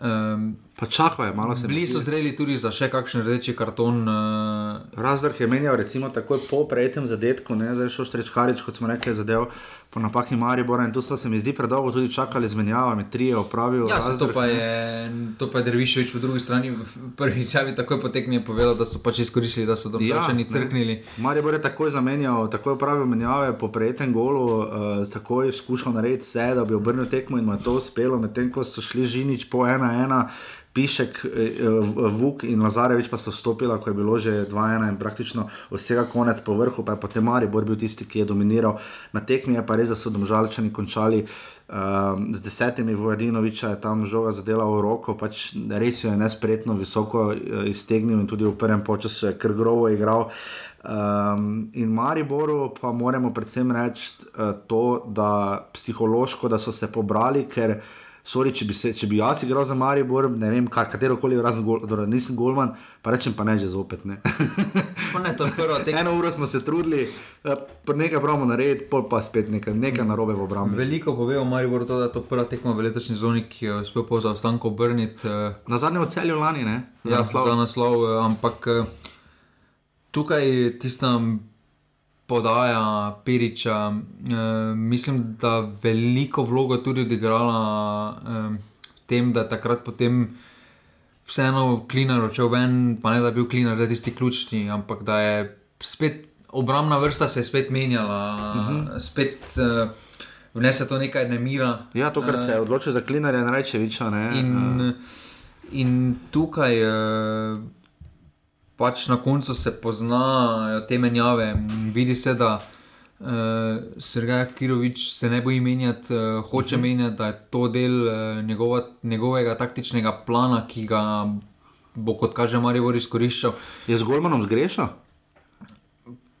Um, Pa čakajo, malo se. Bili so zreli tudi za še kakšen rdeči karton. Uh... Razdor je menjal, recimo, takoj po prejetem zadetku, ne zdaj šel Štreč Karič, kot smo rekli, zadev po napaki Maribora in tu so se mi zdi predolgo tudi čakali z menjavami, tri je opravil. Ja, to pa je, to pa je Dervišovič po drugi strani, v prvi izjavi takoj potek mi je povedal, da so pač izkoristili, da so domačani ja, crknili. Maribor je takoj zamenjal, takoj opravil menjave po prejetem golu, uh, takoj skušal narediti vse, da bi obrnil tekmo in mu je to uspelo, medtem ko so šli žinič po ena ena. Pišek, eh, Vuk in Lazarevič pa so vstopili, ko je bilo že 2-1 in praktično vsega konec po vrhu, pa je potem Maribor bil tisti, ki je dominiral na tekmi, je pa res, da so domžalčani končali. Um, z desetimi Vojvodinoviča je tam žoga zadela v roko, pač res je nespretno, visoko uh, iztegnil in tudi v prvem času je kar grobo igral. Um, in Mariboru pa moramo predvsem reči uh, to, da psihološko, da so se pobrali, ker uh, Sorry, če, bi se, če bi jaz igral za Maribor, ne vem, katero koli razen, gol, torej nisem Golman, pa rečem pa ne že zopet. Ne. ne, tek... Eno uro smo se trudili, eh, nekaj pravimo narediti, pol pa spet nekaj, nekaj narobe v obrambi. Veliko pove o Mariboru to, da je to prva tekma v letošnji zoni, ki jo je uspel po zaostanku obrniti. Uh... Na zadnjem celju lani, ne? Za naslov. Za naslov, uh, ampak tukaj tistam podaja Piriča. E, mislim, da veliko vlogo tudi odigrala e, v tem, da je takrat potem vseeno klinar odšel ven, pa ne da bi bil klinar za tisti ključni, ampak da je spet obrambna vrsta se je spet menjala. Uh mhm. -huh. spet, e, Vnese to nekaj nemira. Ja, to, kar se je odločil za klinarja, ne reče več. In, in tukaj, pač na koncu se poznajo te menjave. Vidi se, da Uh, Sergej Kirovič se ne boji menjati, uh, hoče uh -huh. menjati, da je to del uh, njegova, njegovega taktičnega plana, ki ga bo, kot kaže, Marijo izkoriščal. Je z Golmanom zgrešal?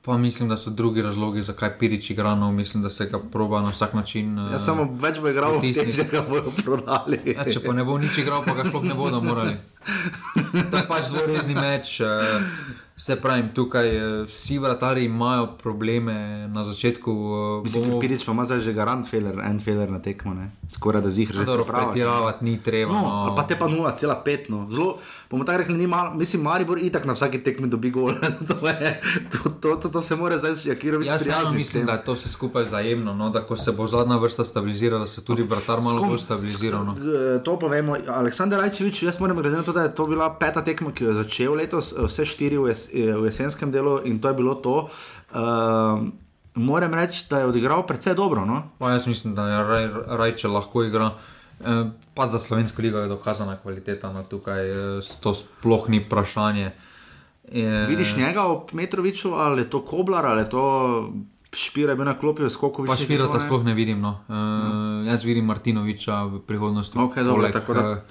Pa mislim, da so drugi razlogi, zakaj Pirič igra. No, mislim, da se ga proba na vsak način. Ja, samo več bo igral, če ga bodo prodali. Ja, če pa ne bo nič igral, pa ga sploh ne bodo morali. To je pač zelo resni meč. Vse pravim, tukaj vsi vratari imajo probleme na začetku. Mislim, bomo... Pirič pa ima zdaj že garant, feler, en feler na tekmo, ne? skoraj da zihar že. Dobro, pretiravati ni treba. No, no. Pa te pa 0,5. No. Zelo bomo tako rekli, malo, mislim, Maribor itak na vsaki tekmi dobi gol. to, je, to, to, to, to se mora zdaj sprijazniti. Jaz mislim, da je to vse skupaj zajemno, no, da ko se bo zadnja vrsta stabilizirala, se tudi vratar malo bolj stabiliziral. No. To povemo, Aleksandr Rajčevič, jaz moram glede na to, da je to bila peta tekma, ki jo je začel letos, vse štiri v, jes, v jesenskem delu in to je bilo to. Uh, moram reči, da je odigral precej dobro. No? Pa jaz mislim, da je Raj, Rajče lahko igral. Eh, pa za slovensko ligo je dokazana kvaliteta, no tukaj eh, to sploh ni vprašanje. Je... Vidiš njega v Metroviču, ali je to Koblar, ali je to Špira, bi na klopi skoko videl? Pa Špira, da sploh ne vidim. No. Uh, no. Jaz vidim Martinoviča v prihodnosti. Okay, dobre, tako da.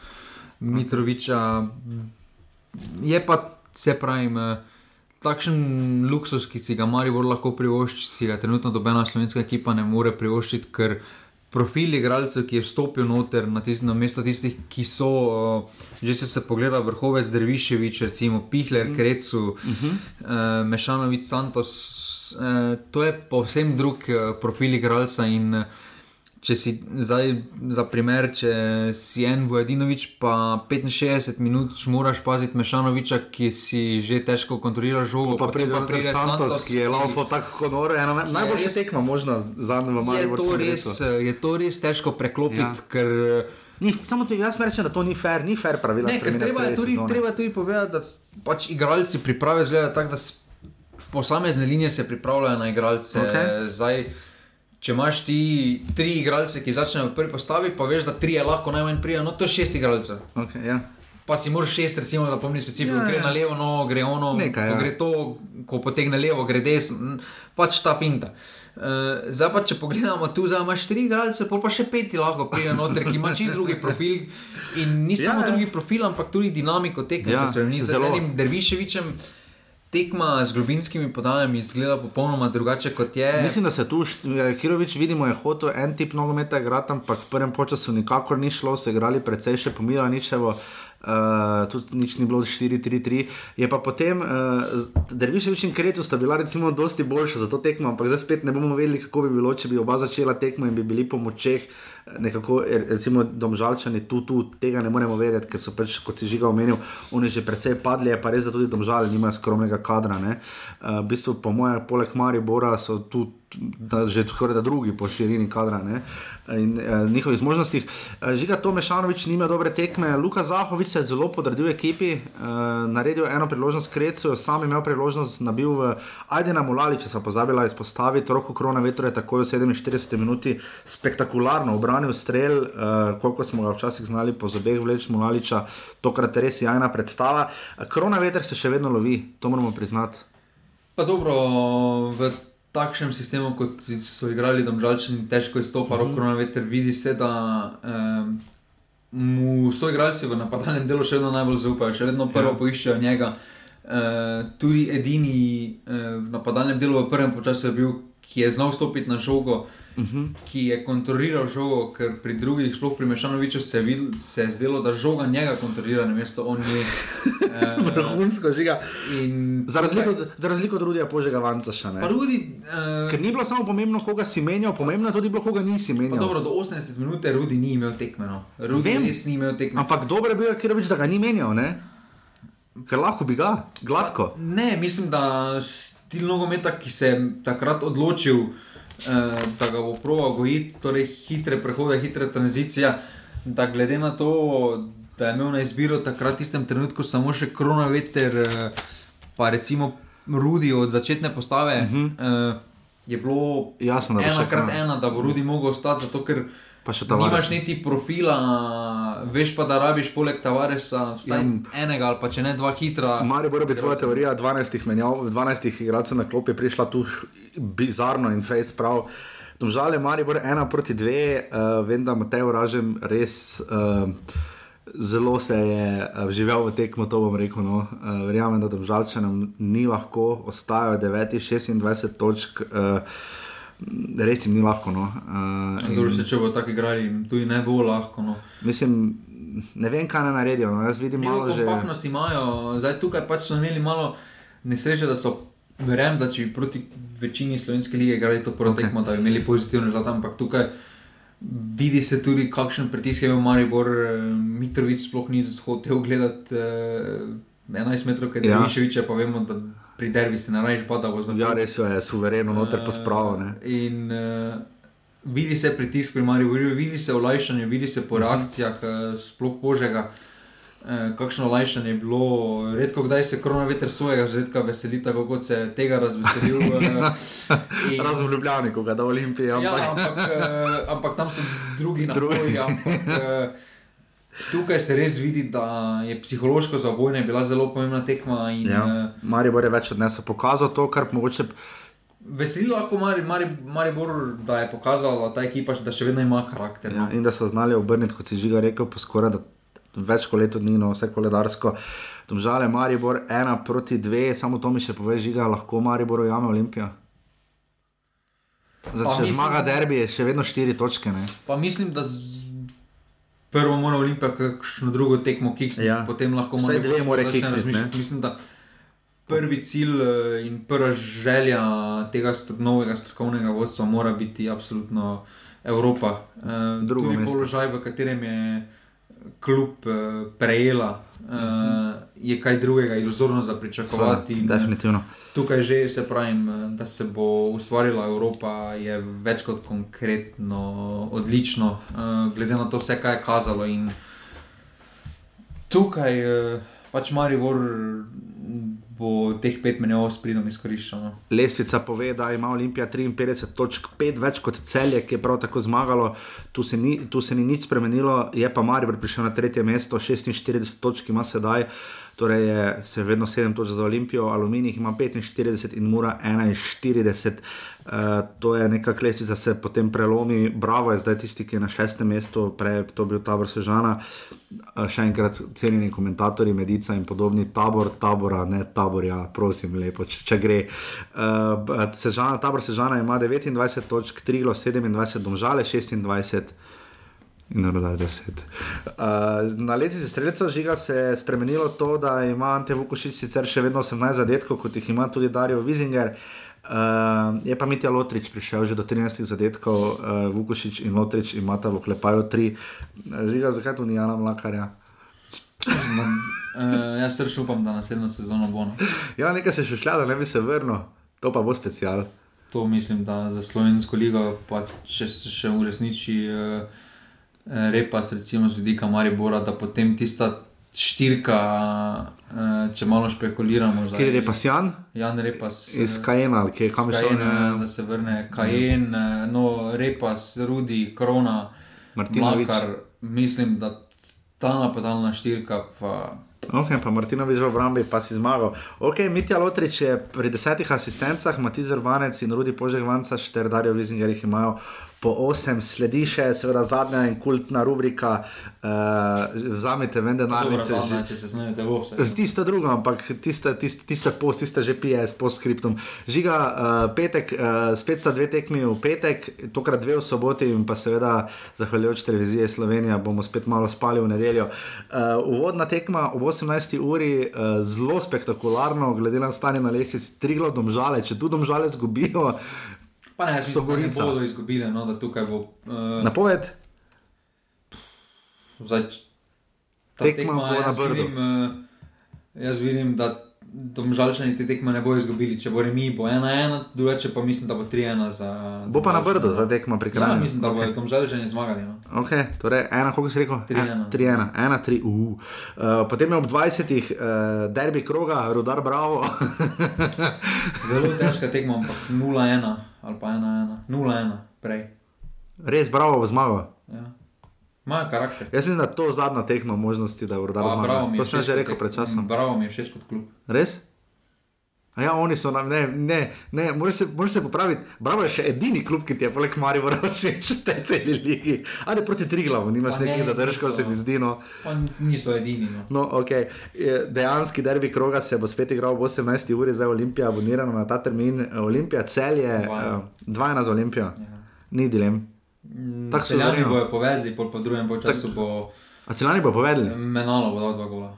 Mitroviča je pa, se pravim, takšen luksus, ki si ga Maribor lahko privošči, si ga trenutno dobena slovenska ekipa ne more privoščiti, ker profil igralcev, ki je vstopil noter na, tist, na mesto tistih, ki so, uh, že če se pogleda, vrhovec Drviševič, recimo Pihler, mm. Krecu, mm -hmm. uh, Mešanovic, Santos, uh, to je povsem drug uh, profil igralca in uh, Če si zdaj, za primer, če si en Vojdinovič, pa 65 minut moraš paziti Mešanoviča, ki si že težko kontrolira žogo. Pa pride pa pride Santos, Santos, ki je laufa tako honore, ena najboljša tekma možna za nove Marijo. Je to res težko preklopiti, ja. ker. Ni, samo to, jaz rečem, da to ni fair, ni fair pravila. Ne, treba, je tudi, treba tudi povedati, da pač igralci pripravijo tako, da posamezne linije se pripravljajo na igralce. Okay. Zdaj, če imaš ti tri igralce, ki začnejo v prvi postavi, pa veš, da tri je lahko najmanj prijajo, no to je šest igralcev. Okay, ja. Pa si moraš šest, recimo, da pomeni specifiko, ja, gre ja. na levo, no, gre ono, Nekaj, ja. gre to, ko potegne levo, gre desno, pač ta finta. Uh, zdaj pa, če pogledamo tu, zdaj imaš tri igralce, pa še peti lahko pride noter, ki ima čisto drugi profil. In ni samo ja, drugi profil, ampak tudi dinamiko tekme ja, se spremeni. Z enim Derviševičem, uh, tekma z globinskimi podajami izgleda popolnoma drugače kot je. Mislim, da se tu, Kirovič, vidimo, je hotel en tip nogometa igrati, ampak v prvem času nikakor ni šlo, se igrali precej še pomilo, ničevo. Uh, tudi nič ni bilo 4-3-3. Je pa potem, uh, Derviševič in Kretu sta bila recimo dosti boljša za to tekmo, ampak zdaj spet ne bomo vedeli, kako bi bilo, če bi oba začela tekmo in bi bili po močeh. Nekako, recimo, domžalčani tu, tu tega ne moremo vedeti, ker so pač, kot si že omenil, oni že precej padli, pa res, da tudi domžali nimajo skromnega kadra. Uh, v bistvu, po mojem, poleg Maribora so tu da, že skoraj da drugi po širini kadra. Ne? in uh, njihovih zmožnostih. Uh, Žiga Tomešanovič nima dobre tekme, Luka Zahovič se je zelo podredil ekipi, uh, naredil eno priložnost Krecu, sam imel priložnost, nabil v Ajdena Mulali, če sem pozabila izpostaviti, roko korona vetro je takoj v 47 minuti spektakularno obranil strel, uh, koliko smo ga včasih znali po zobeh vleč Mulaliča, tokrat je res jajna predstava. Korona veter se še vedno lovi, to moramo priznati. Pa dobro, v takšnem sistemu, kot so igrali domžalčani, težko izstopa, uh -huh. roko na veter, vidi se, da um, mu so igralci v napadalnem delu še vedno najbolj zaupajo, še vedno prvo ja. poiščejo njega. Uh, tudi edini uh, v napadalnem delu v prvem času je bil, ki je znal stopiti na žogo. Uh, uh mhm. -huh. ki je kontroliral žogo, ker pri drugih, sploh pri Mešanoviču, se, se je zdelo, da žoga njega kontrolira, na mesto on je. Eh, Vrhunsko žiga. Za razliko, za razliko od Rudija, požega vanca še ne. Rudi, uh, ker ni bilo samo pomembno, koga si menjal, pomembno je tudi bilo, koga nisi menjal. Dobro, do 80 minut je Rudi ni imel tekmeno. Rudi res ni imel tekmeno. Ampak dobro je bilo, ker več da ga ni menjal, ne? Ker lahko bi ga, gladko. Pa, ne, mislim, da stil nogometa, ki se je takrat odločil. Eh, da ga bo proval gojiti, torej hitre prehode, hitre tranzicije. Da glede na to, da je imel na izbiro takrat v tistem trenutku samo še korona veter, eh, pa recimo Rudi od začetne postave, uh -huh. je bilo jasno, da ena krat ena, da bo Rudi mogel ostati, zato ker Pa še ta Nimaš niti profila, veš pa, da rabiš poleg Tavaresa vsaj ja. enega ali pa če ne dva hitra. Mari bo bi tvoja teorija 12 menjav, 12 igralcev na klopi prišla tu bizarno in face prav. Domžale Mari bo ena proti dve, uh, vem, da Matej Uražem res. Uh, Zelo se je vživel v tekmo, to bom rekel. No. Verjamem, da domžalčanom ni lahko, ostajajo 9-26 točk. Uh, res jim ni lahko. No. Uh, in... se, če bo tako igrali, tudi ne bo lahko. No. Mislim, ne vem, kaj ne naredijo. No. Jaz vidim malo že. Kompaknost imajo, zdaj tukaj pač so imeli malo nesreče, da so. Verjamem, da če bi proti večini slovenske lige igrali to prvo okay. tekmo, da bi imeli pozitivne rezultate, ampak tukaj vidi se tudi, kakšen pritisk je imel Maribor. Mitrovic sploh ni hotel gledati uh, 11 metrov, ker je ja. više, pa vemo, da pri derbi se ne rečeš, da bo zelo. Ja, res je, suvereno, noter pa spravo. In uh, vidi se pritisk pri Mariju, vidi se olajšanje, vidi se po mhm. reakcijah, uh, sploh požega. Uh, kakšno olajšanje je bilo, redko kdaj se korona veter svojega žetka veseli, tako kot se tega razveselil. in... Razen v Ljubljani, ko ga da Olimpija. Ja, ampak, uh, ampak tam so drugi na drugi. Ampak, uh, Tukaj se res vidi, da je psihološko za obojne bila zelo pomembna tekma. In, ja, uh, Mari bo več odnesel, pokazal to, kar mogoče. Veseli lahko Mari, Mari, Mari da je pokazala ta ekipa, da še vedno ima karakter. Ja, no. in da so znali obrniti, kot si že rekel, po skoraj več kot leto dni, no, vse koledarsko. Domžale Maribor, ena proti dve, samo to mi še pove, žiga, lahko Maribor ujame Olimpijo. Če zmaga derbi, je še vedno štiri točke. Ne? Pa mislim, da prvo mora Olimpija, kakšno drugo tekmo kiksati, ja. potem lahko malo več. Dve more kiksati. Mislim, da prvi cilj eh, in prva želja tega novega strokovnega vodstva mora biti absolutno Evropa. Eh, drugi položaj, v katerem je klub eh, prejela, uh -huh. je kaj drugega, iluzorno za pričakovati. Definitivno tukaj že se pravim, da se bo ustvarila Evropa, je več kot konkretno, odlično, uh, glede na to, vse, kaj je kazalo. In tukaj uh, pač Maribor bo teh pet menjav s pridom izkoriščal. No. Lestvica pove, da ima Olimpija 53 točk, pet več kot celje, ki je prav tako zmagalo. Tu se, ni, tu se ni nič spremenilo, je pa Maribor prišel na tretje mesto, 46 točk ima sedaj. Uh, torej je se vedno 7 točk za Olimpijo, Aluminij ima 45 in Mura 41. Uh, to je neka klesica, se potem prelomi, bravo je zdaj tisti, ki je na šestem mestu, prej to bil tabor Sežana. Uh, še enkrat, cenjeni komentatorji, medica in podobni, tabor, tabora, ne tabor, ja, prosim, lepo, če, če gre. Uh, Sežana, tabor Sežana ima 29 točk, Trilo 27, Domžale 26 in rodaj deset. Uh, na leci streljcev žiga se je spremenilo to, da ima Ante Vukošič sicer še vedno 18 zadetkov, kot jih ima tudi Darijo Vizinger. Uh, je pa Mitja Lotrič prišel že do 13 zadetkov, uh, Vukošič in Lotrič imata v klepaju 3. Žiga, zakaj tu ni Jana Mlakarja? Uh, jaz srčno upam, da naslednjo sezono bo. No. Ja, nekaj se še šla, da ne bi se vrnil, to pa bo special. To mislim, da za slovensko ligo, pa če se še uresniči. Uh, repas, recimo z vidika Maribora, da potem tista štirka, eh, če malo špekuliramo. Kje je repas Jan? Jan repas. Iz Kajena, kje je kam šel? Da se vrne Kajen, no repas, Rudi, Krona, Martinokar. Mislim, da ta napadalna štirka pa. Ok, pa Martinovič v obrambi, pa si zmagal. Ok, Mitja Lotrič je pri desetih asistencah, Matizer Vanec in Rudi Požek Vanca, Šterdarijo Vizinger jih imajo po 8, sledi še, seveda, zadnja in kultna rubrika. Uh, vzamite, da na mestu že. Če se znajdete v vse. Tiste drugo, ampak tiste, tiste, tiste post, tiste že PS, postscriptum. Žiga, uh, petek, uh, spet sta dve tekmi v petek, tokrat dve v soboti in pa seveda, zahvaljujoč televiziji Slovenija, bomo spet malo spali v nedeljo. Uh, uvodna tekma ob 18. uri, uh, zelo spektakularno, glede na stanje na lesi, striglo domžale, če tu domžale zgubijo. Pa ne, so gorice. Bodo izgubili, no, da tukaj bo. Uh, Napoved? Zdaj, tekma, tekma bo na. Vidim, uh, jaz vidim, da domžalčani te tekme ne bodo izgubili. Če bo remi, bo 1-1, drugače pa mislim, da bo 3-1 za. Bo pa na brdu za tekmo pri kraju. Ja, mislim, da okay. bo domžalčani zmagali. No. Ok, torej ena, koliko si rekel? 3-1. 3-1, 1-3. Uh. Uh, potem je ob 20. Uh, derbi kroga, rudar bravo. Zelo težka tekma, ampak 0-1 ali pa 1-1, 0-1 prej. Res bravo v zmago. Ja. Imajo karakter. Jaz mislim, da je to zadnja tekma možnosti, da je zmagal. mi je To sem že rekel pred časom. Bravo mi je všeč kot klub. Res? A ja, oni so nam, ne, ne, ne moraš se, moraš se popraviti. Bravo je še edini klub, ki ti je poleg Maribora všeč v tej celi ligi. Ali proti Triglavu, nimaš Pa ne, nekih zadržkov, se mi zdi. No. Pa niso edini. No. No, okay. Dejanski derbi kroga se bo spet igral ob 18. uri, zdaj Olimpija abonirana na ta termin. Olimpija cel je Dvajna. 2-1 za Olimpijo. Ja. Ni dilem. Tako so verjetno. bojo povedali, pol po drugem času bo. A Celjani bojo povedali? Menalo bo dal dva gola.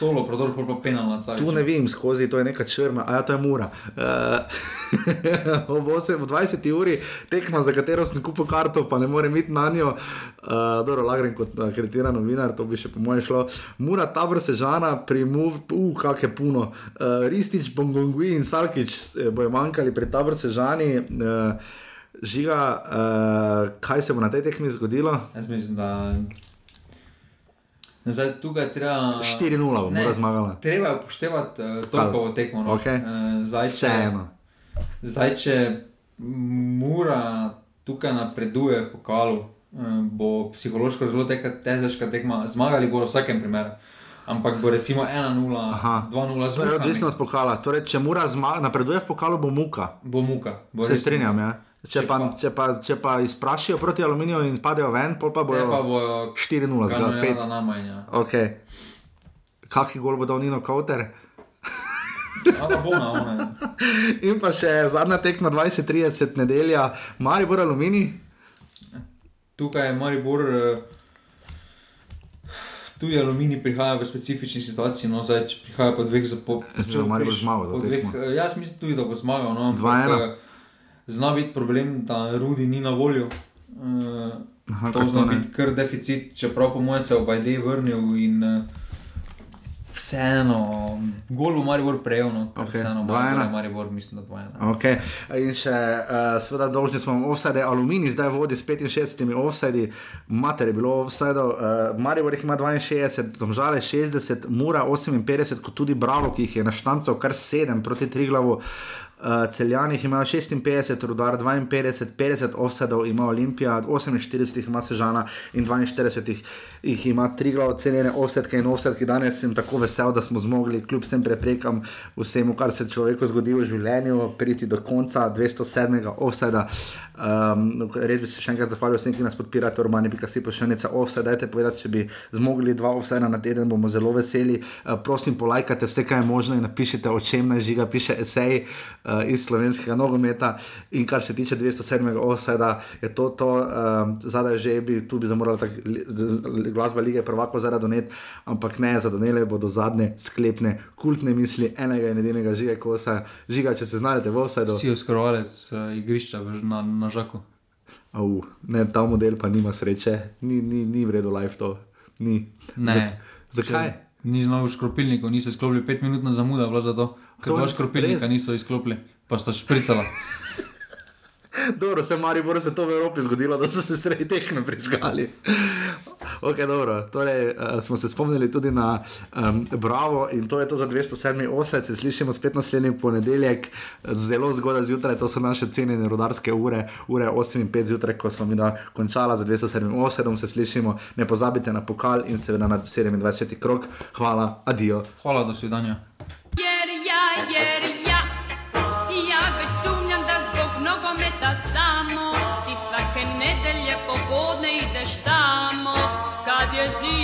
Solo, prodor, pa penal na cel. Tu ne vidim skozi, to je neka črna, a ja, to je mura. Uh, ob 8, ob 20 uri tekma, za katero sem kupil karto, pa ne morem iti na njo. Uh, dobro, lagren kot akreditiran novinar, to bi še po mojem šlo. Mura, tabor sežana, primu, uh, kak je puno. Uh, Ristič, Bongongui in Salkič eh, bojo manjkali pri tabor sežani. Uh, Žiga, uh, kaj se bo na tej tekmi zgodilo? Jaz mislim, da. Zdaj, tukaj treba. 4:0 bo Ne, zmagala. Treba je upoštevati uh, toliko tekmo. No. Okej. Uh, zdaj, če, Vseeno. zdaj, če Mura tukaj napreduje po kalu, uh, bo psihološko zelo težka tekma. Zmagali bodo v vsakem primeru. Ampak bo recimo 1-0, 2-0 To je zmagali. odvisno od pokala. Torej, če Mura zma, napreduje v pokalu, bo muka. Bo muka. Bo Se strinjam, muka. ja. Če pa, če, pa, če pa izprašijo proti aluminiju in spadejo ven, pol pa bojo, pa bojo 4-0, zgolj Kanojada 5. najmanj, ja. Okay. Kakšen gol bo dal Nino Kauter? Ona bo na ona. In pa še zadnja tekma 20-30 nedelja, Maribor Alumini. Tukaj je Maribor, eh, tudi aluminij prihaja v specifični situaciji, no zdaj prihaja po dveh da Maribor zmagal to tekmo. Jaz mislim tudi, da bo zmagal. No, ampak, 2:1. Eh, Zna biti problem, da Rudi ni na voljo. Uh, Aha, to kako zna biti kar deficit, čeprav po mojem se je obajde vrnil in uh, vseeno, gol bo Maribor prejel, no, ker Okej, vseeno 2:1. Maribor, Maribor mislim, da 2-1. Okay. In še, uh, seveda, dolžni smo offside, Alumini zdaj vodi s 65 offside, mater je bilo offside, uh, Maribor jih ima 62, Domžale 60, Mura 58, kot tudi Bravo, ki jih je naštancal kar 7 proti Triglavu. Uh, Celjani jih imajo 56, Rudar 52, 50 offsetov ima Olimpija, 48 jih ima Sežana in 42 jih, ima Triglav, cenjene offsetke in offsetke. Danes sem tako vesel, da smo zmogli, kljub vsem preprekam, vsemu, kar se človeku zgodi v življenju, priti do konca 207. offseda. Um, res bi se še enkrat zahvalil vsem, ki nas podpirate, Romani, bi kasi pošiljnica offset. Dajte povedati, če bi zmogli dva offseda na teden, bomo zelo veseli. Uh, prosim, polajkajte vse, kar je možno in napišite, o čem naj žiga, piše esej uh, iz slovenskega nogometa. In kar se tiče 207. offseda, je to, to um, zadaj že bi, tu bi zamorala tak, glasba lige prvako zaradi donet, ampak ne, zadonele bodo zadnje sklepne kultne misli enega in edinega žiga kosa. Žiga, če se znajdete v offsetu. Si oskorovalec uh, igrišča na, na žaku. Au, ne, ta model pa nima sreče, ni, ni, ni vredno live to. Ni. Ne. Za, zakaj? Ni znal škropilnikov, niso izklopili pet minut na zamuda, zato, ker To dva je škropilnika res. niso izklopili, pa sta špricala. Dobro, se Mari bo se to v Evropi zgodilo, da so se sredi tekme prižgali. ok, dobro. Torej, uh, smo se spomnili tudi na um, Bravo in to je to za 207. osed. Se slišimo spet naslednji ponedeljek, zelo zgodaj zjutraj, to so naše cenjene rodarske ure, ure 8 in 5 zjutraj, ko smo mi da končala za 207. osedom. Se slišimo, ne pozabite na pokal in seveda na 27. krok. Hvala, adijo. Hvala, do svidanja. Jer ja, jer ja, ja samo